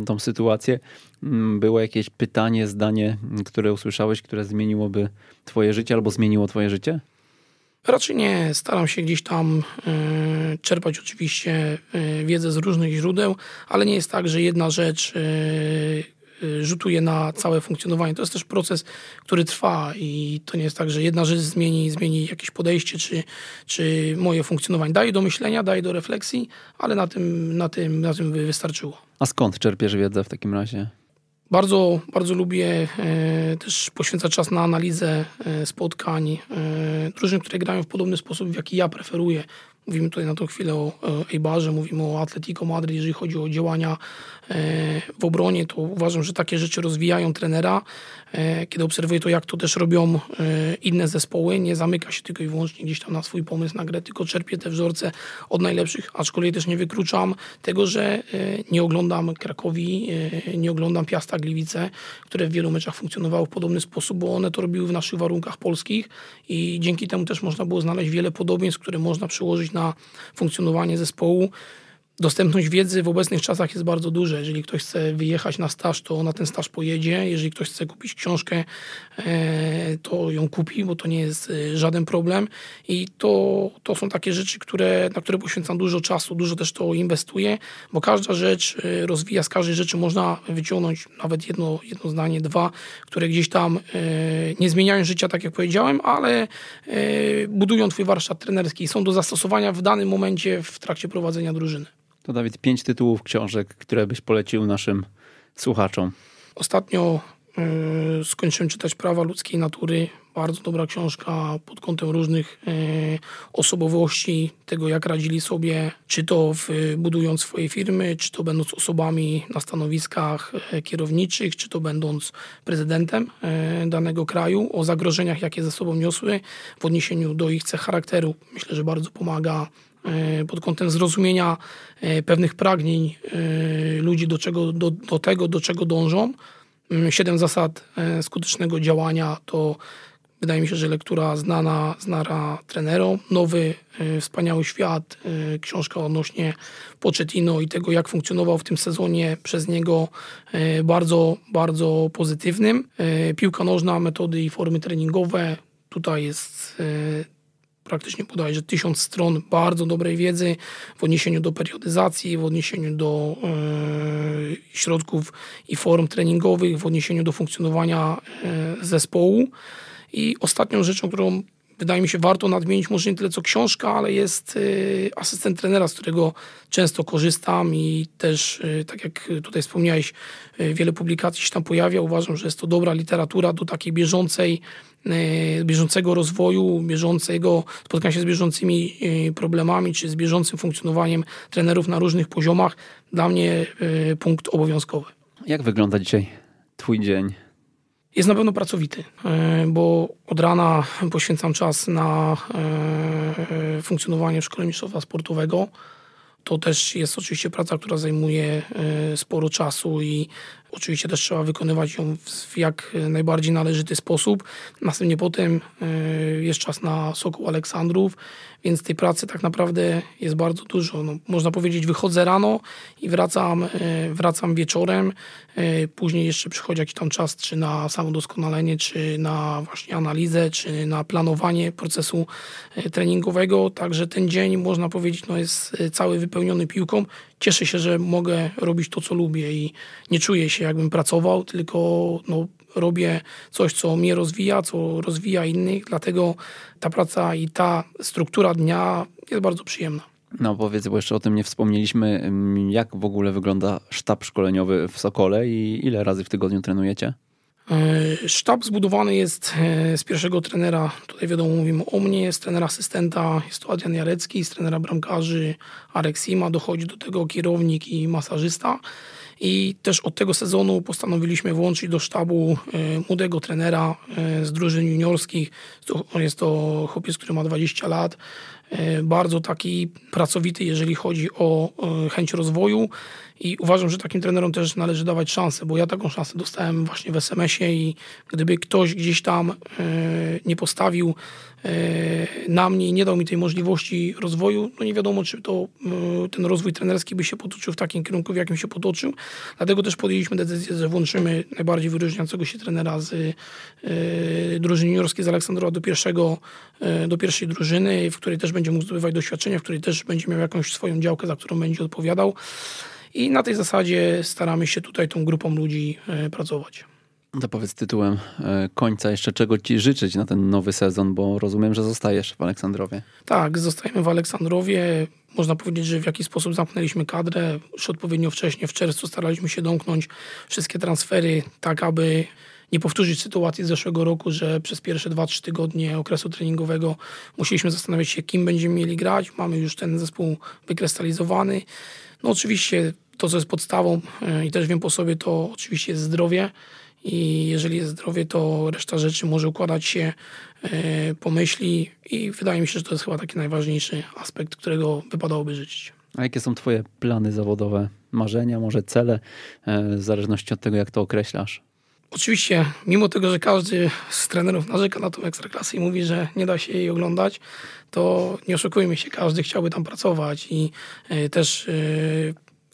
[SPEAKER 1] tą sytuację. Mm, było jakieś pytanie, zdanie, które usłyszałeś, które zmieniłoby twoje życie albo zmieniło twoje życie?
[SPEAKER 2] Raczej nie. Staram się gdzieś tam y, czerpać oczywiście y, wiedzę z różnych źródeł, ale nie jest tak, że jedna rzecz y, rzutuje na całe funkcjonowanie. To jest też proces, który trwa i to nie jest tak, że jedna rzecz zmieni, zmieni jakieś podejście czy, czy moje funkcjonowanie. Daje do myślenia, daje do refleksji, ale na tym, na tym, na tym by wystarczyło.
[SPEAKER 1] A skąd czerpiesz wiedzę w takim razie?
[SPEAKER 2] Bardzo, bardzo lubię e, też poświęcać czas na analizę e, spotkań e, drużyn, które grają w podobny sposób, w jaki ja preferuję. Mówimy tutaj na tą chwilę o Eibarze, mówimy o Atletico Madryt, jeżeli chodzi o działania w obronie, to uważam, że takie rzeczy rozwijają trenera. Kiedy obserwuję to, jak to też robią inne zespoły, nie zamyka się tylko i wyłącznie gdzieś tam na swój pomysł na grę, tylko czerpie te wzorce od najlepszych, aczkolwiek też nie wykluczam tego, że nie oglądam Krakowi, nie oglądam Piasta Gliwice, które w wielu meczach funkcjonowały w podobny sposób, bo one to robiły w naszych warunkach polskich i dzięki temu też można było znaleźć wiele podobieństw, które można na funkcjonowanie zespołu dostępność wiedzy w obecnych czasach jest bardzo duża. Jeżeli ktoś chce wyjechać na staż, to na ten staż pojedzie. Jeżeli ktoś chce kupić książkę, e, to ją kupi, bo to nie jest e, żaden problem. I to, to są takie rzeczy, które, na które poświęcam dużo czasu, dużo też to inwestuję, bo każda rzecz e, rozwija, z każdej rzeczy można wyciągnąć nawet jedno, jedno zdanie, dwa, które gdzieś tam nie zmieniają życia, tak jak powiedziałem, ale budują twój warsztat trenerski i są do zastosowania w danym momencie w trakcie prowadzenia drużyny.
[SPEAKER 1] To Dawid, pięć tytułów książek, które byś polecił naszym słuchaczom.
[SPEAKER 2] Ostatnio y, skończyłem czytać Prawa ludzkiej natury. Bardzo dobra książka pod kątem różnych y, osobowości, tego jak radzili sobie, czy to w, budując swoje firmy, czy to będąc osobami na stanowiskach y, kierowniczych, czy to będąc prezydentem danego kraju, o zagrożeniach, jakie ze sobą niosły w odniesieniu do ich cech charakteru. Myślę, że bardzo pomaga pod kątem zrozumienia e, pewnych pragnień e, ludzi do, czego, do, do tego, do czego dążą. Mm, siedem zasad skutecznego działania to wydaje mi się, że lektura znana, znana trenerom. Nowy, wspaniały świat, książka odnośnie Pochettino i tego, jak funkcjonował w tym sezonie przez niego bardzo, bardzo pozytywnym. Piłka nożna, metody i formy treningowe. Tutaj jest praktycznie że tysiąc stron bardzo dobrej wiedzy w odniesieniu do periodyzacji, w odniesieniu do e, środków i form treningowych, w odniesieniu do funkcjonowania e, zespołu. I ostatnią rzeczą, którą wydaje mi się, warto nadmienić może nie tyle co książka, ale jest y, asystent trenera, z którego często korzystam i też, y, tak jak tutaj wspomniałeś, y, wiele publikacji się tam pojawia. Uważam, że jest to dobra literatura do takiej bieżącej, bieżącego rozwoju, bieżącego spotkania się z bieżącymi problemami, czy z bieżącym funkcjonowaniem trenerów na różnych poziomach. Dla mnie punkt obowiązkowy.
[SPEAKER 1] Jak wygląda dzisiaj Twój dzień?
[SPEAKER 2] jest na pewno pracowity, e, bo od rana poświęcam czas na e, funkcjonowanie w szkole mistrzostwa sportowego. To też jest oczywiście praca, która zajmuje e, sporo czasu i oczywiście też trzeba wykonywać ją w jak najbardziej należyty sposób. Następnie potem jest czas na Sokół Aleksandrów, więc tej pracy tak naprawdę jest bardzo dużo. No, można powiedzieć, wychodzę rano i wracam, e, wracam wieczorem. E, później jeszcze przychodzi jakiś tam czas, czy na samodoskonalenie, czy na właśnie analizę, czy na planowanie procesu e, treningowego. Także ten dzień, można powiedzieć, no jest cały wypełniony piłką. Cieszę się, że mogę robić to, co lubię i nie czuję się, jakbym pracował, tylko no, robię coś, co mnie rozwija, co rozwija innych, dlatego ta praca i ta struktura dnia jest bardzo przyjemna.
[SPEAKER 1] No powiedz, bo jeszcze o tym nie wspomnieliśmy, mm, jak w ogóle wygląda sztab szkoleniowy w Sokole i ile razy w tygodniu trenujecie?
[SPEAKER 2] E, sztab zbudowany jest e, z pierwszego trenera, tutaj wiadomo mówimy o mnie, jest trener asystenta, jest to Adrian Jarecki, z trenera bramkarzy Arek Sima, dochodzi do tego kierownik i masażysta. I też od tego sezonu postanowiliśmy włączyć do sztabu e, młodego trenera z drużyn juniorskich. Jest to chłopiec, który ma 20 lat. Bardzo taki pracowity, jeżeli chodzi o chęć rozwoju i uważam, że takim trenerom też należy dawać szansę, bo ja taką szansę dostałem właśnie w SMS-ie i gdyby ktoś gdzieś tam nie postawił na mnie i nie dał mi tej możliwości rozwoju, no nie wiadomo, czy to ten rozwój trenerski by się potoczył w takim kierunku, w jakim się potoczył. Dlatego też podjęliśmy decyzję, że włączymy najbardziej wyróżniającego się trenera z drużyny juniorskiej z Aleksandrowa do, pierwszego, do pierwszej drużyny, w której też będzie mógł zdobywać doświadczenia, w której też będzie miał jakąś swoją działkę, za którą będzie odpowiadał. I na tej zasadzie staramy się tutaj tą grupą ludzi pracować.
[SPEAKER 1] To powiedz tytułem e, końca jeszcze czego ci życzyć na ten nowy sezon, bo rozumiem, że zostajesz w Aleksandrowie.
[SPEAKER 2] Tak, zostajemy w Aleksandrowie. Można powiedzieć, że w jakiś sposób zamknęliśmy kadrę. Już odpowiednio wcześnie, w czerwcu staraliśmy się domknąć wszystkie transfery, tak aby nie powtórzyć sytuacji z zeszłego roku, że przez pierwsze 2-3 tygodnie okresu treningowego musieliśmy zastanawiać się, kim będziemy mieli grać. Mamy już ten zespół wykrystalizowany. No oczywiście to, co jest podstawą e, i też wiem po sobie, to oczywiście jest zdrowie i jeżeli jest zdrowie, to reszta rzeczy może układać się e, po myśli i wydaje mi się, że to jest chyba taki najważniejszy aspekt, którego wypadałoby życzyć.
[SPEAKER 1] A jakie są twoje plany zawodowe, marzenia, może cele, e, w zależności od tego, jak to określasz?
[SPEAKER 2] Oczywiście, mimo tego, że każdy z trenerów narzeka na tą ekstraklasę i mówi, że nie da się jej oglądać, to nie oszukujmy się, każdy chciałby tam pracować i e, też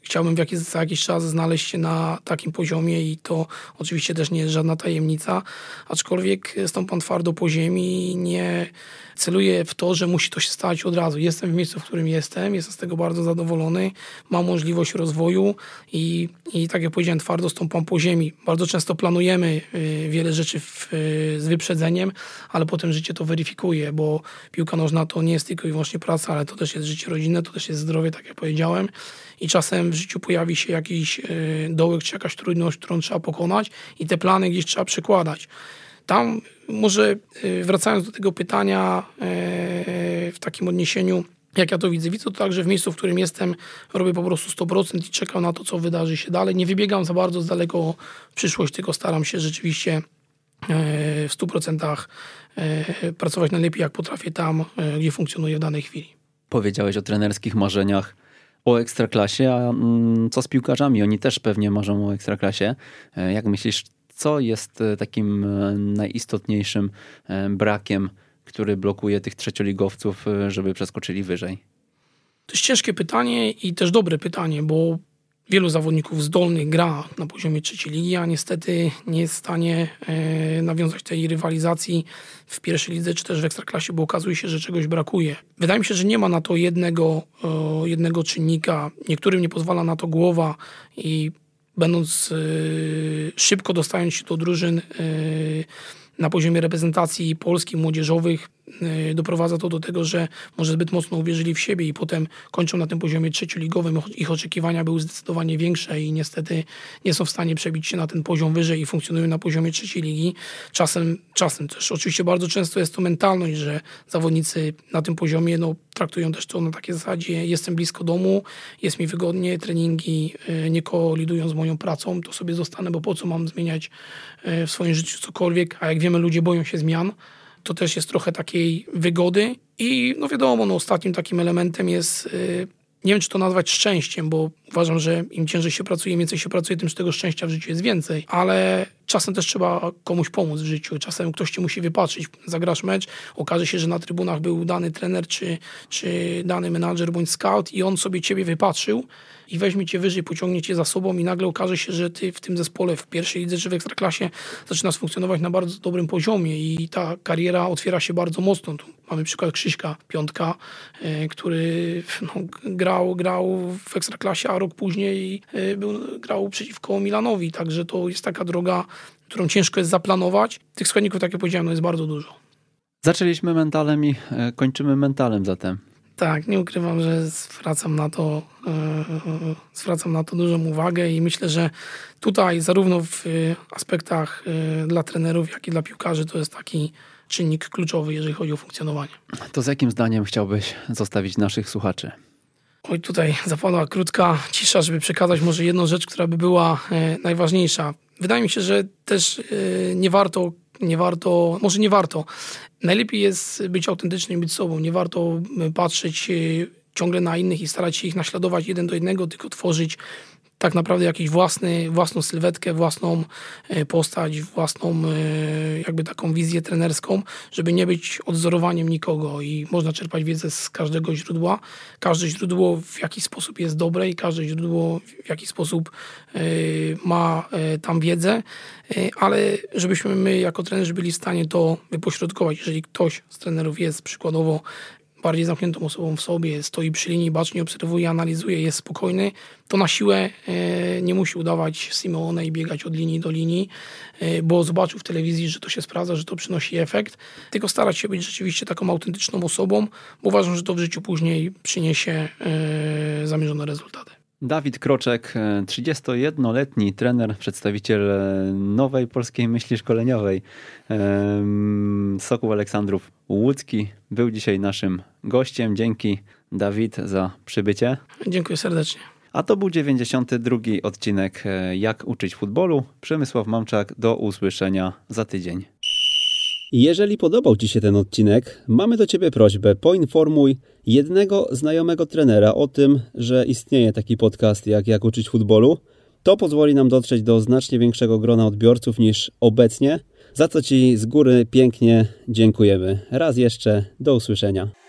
[SPEAKER 2] chciałbym w jakiś, za jakiś czas znaleźć się na takim poziomie i to oczywiście też nie jest żadna tajemnica, aczkolwiek stąpam twardo po ziemi i nie celuję w to, że musi to się stać od razu. Jestem w miejscu, w którym jestem, jestem z tego bardzo zadowolony, mam możliwość rozwoju i, i tak jak powiedziałem, twardo stąpam po ziemi. Bardzo często planujemy y, wiele rzeczy w, y, z wyprzedzeniem, ale potem życie to weryfikuje, bo piłka nożna to nie jest tylko i wyłącznie praca, ale to też jest życie rodzinne, to też jest zdrowie, tak jak powiedziałem i czasem w życiu pojawi się jakiś y, dołek czy jakaś trudność, którą trzeba pokonać i te plany gdzieś trzeba przekładać. Tam może y, wracając do tego pytania y, w takim odniesieniu, jak ja to widzę. Widzę to tak, że w miejscu, w którym jestem, robię po prostu 100% i czekam na to, co wydarzy się dalej. Nie wybiegam za bardzo z daleko w przyszłość, tylko staram się rzeczywiście w 100% pracować najlepiej, jak potrafię tam, gdzie funkcjonuję w danej chwili.
[SPEAKER 1] Powiedziałeś o trenerskich marzeniach o ekstraklasie, a mm, co z piłkarzami? Oni też pewnie marzą o ekstraklasie. E, jak myślisz, co jest e, takim e, najistotniejszym brakiem, który blokuje tych trzecioligowców, żeby przeskoczyli wyżej?
[SPEAKER 2] To jest ciężkie pytanie i też dobre pytanie, bo wielu zawodników zdolnych gra na poziomie trzeciej ligi, a niestety nie jest w stanie e, nawiązać tej rywalizacji w pierwszej lidze czy też w ekstraklasie, bo okazuje się, że czegoś brakuje. Wydaje mi się, że nie ma na to jednego, jednego czynnika. Niektórym nie pozwala na to głowa i będąc e, szybko dostając się do drużyn e, na poziomie reprezentacji Polski młodzieżowych, doprowadza to do tego, że może zbyt mocno uwierzyli w siebie i potem kończą na tym poziomie trzecioligowym. Ich oczekiwania były zdecydowanie większe i niestety nie są w stanie przebić się na ten poziom wyżej i funkcjonują na poziomie trzeciej ligi. Czasem, czasem też oczywiście bardzo często jest to mentalność, że zawodnicy na tym poziomie no, traktują też to na takiej zasadzie jestem blisko domu, jest mi wygodnie, treningi y, nie kolidują z moją pracą, to sobie zostanę, bo po co mam zmieniać y, w swoim życiu cokolwiek, a jak wiemy ludzie boją się zmian, to też jest trochę takiej wygody i no wiadomo, no ostatnim takim elementem jest y, nie wiem, czy to nazwać szczęściem, bo uważam, że im ciężej się pracuje, im więcej się pracuje, tym tego szczęścia w życiu jest więcej. Ale czasem też trzeba komuś pomóc w życiu. Czasem ktoś ci musi wypatrzyć. Zagrasz mecz, okaże się, że na trybunach był dany trener, czy, czy dany menadżer bądź scout i on sobie ciebie wypatrzył i weźmie cię wyżej, pociągnie cię za sobą i nagle okaże się, że ty w tym zespole, w pierwszej lidze czy w ekstraklasie zaczynasz funkcjonować na bardzo dobrym poziomie i ta kariera otwiera się bardzo mocno. Tu mamy przykład Krzyśka Piątka, e, który no, grał, grał w ekstraklasie, a rok później e, był, grał przeciwko Milanowi, także to jest taka droga, którą ciężko jest zaplanować. Tych składników, tak jak powiedziałem, no jest bardzo dużo.
[SPEAKER 1] Zaczęliśmy mentalem i e, kończymy mentalem zatem.
[SPEAKER 2] Tak, nie ukrywam, że zwracam na to, yy, zwracam na to dużą uwagę i myślę, że tutaj zarówno w aspektach dla trenerów, jak i dla piłkarzy to jest taki czynnik kluczowy, jeżeli chodzi o funkcjonowanie.
[SPEAKER 1] To z jakim zdaniem chciałbyś zostawić naszych słuchaczy?
[SPEAKER 2] Oj, tutaj zapadła krótka cisza, żeby przekazać może jedną rzecz, która by była yy, najważniejsza. Wydaje mi się, że też nie warto nie warto, może nie warto. Najlepiej jest być autentycznym, być sobą. Nie warto patrzeć e, ciągle na innych i starać się ich naśladować jeden do jednego, tylko tworzyć tak naprawdę jakiś własny, własną sylwetkę, własną e, postać, własną e, jakby taką wizję trenerską, żeby nie być odzorowaniem nikogo i można czerpać wiedzę z każdego źródła. Każde źródło w jakiś sposób jest dobre i każde źródło w jakiś sposób e, ma tam wiedzę, ale żebyśmy my jako trenerzy byli w stanie to wypośrodkować. Jeżeli ktoś z trenerów jest przykładowo bardziej zamkniętą osobą w sobie, stoi przy linii, bacznie obserwuje, analizuje, jest spokojny, to na siłę e, nie musi udawać Simeone i biegać od linii do linii, e, bo zobaczył w telewizji, że to się sprawdza, że to przynosi efekt, tylko starać się być rzeczywiście taką autentyczną osobą, bo uważam, że to w życiu później przyniesie e, zamierzone rezultaty.
[SPEAKER 1] Dawid Kroczek, 31-letni trener, przedstawiciel nowej polskiej myśli szkoleniowej. Sokół Aleksandrów Łódzki był dzisiaj naszym gościem. Dzięki Dawid za przybycie.
[SPEAKER 2] Dziękuję serdecznie.
[SPEAKER 1] A to był 92 odcinek e, Jak uczyć futbolu. Przemysław Mamczak, do usłyszenia za tydzień. Jeżeli podobał Ci się ten odcinek, mamy do Ciebie prośbę: poinformuj jednego znajomego trenera o tym, że istnieje taki podcast jak Jak uczyć futbolu. To pozwoli nam dotrzeć do znacznie większego grona odbiorców niż obecnie, za co Ci z góry pięknie dziękujemy. Raz jeszcze, do usłyszenia.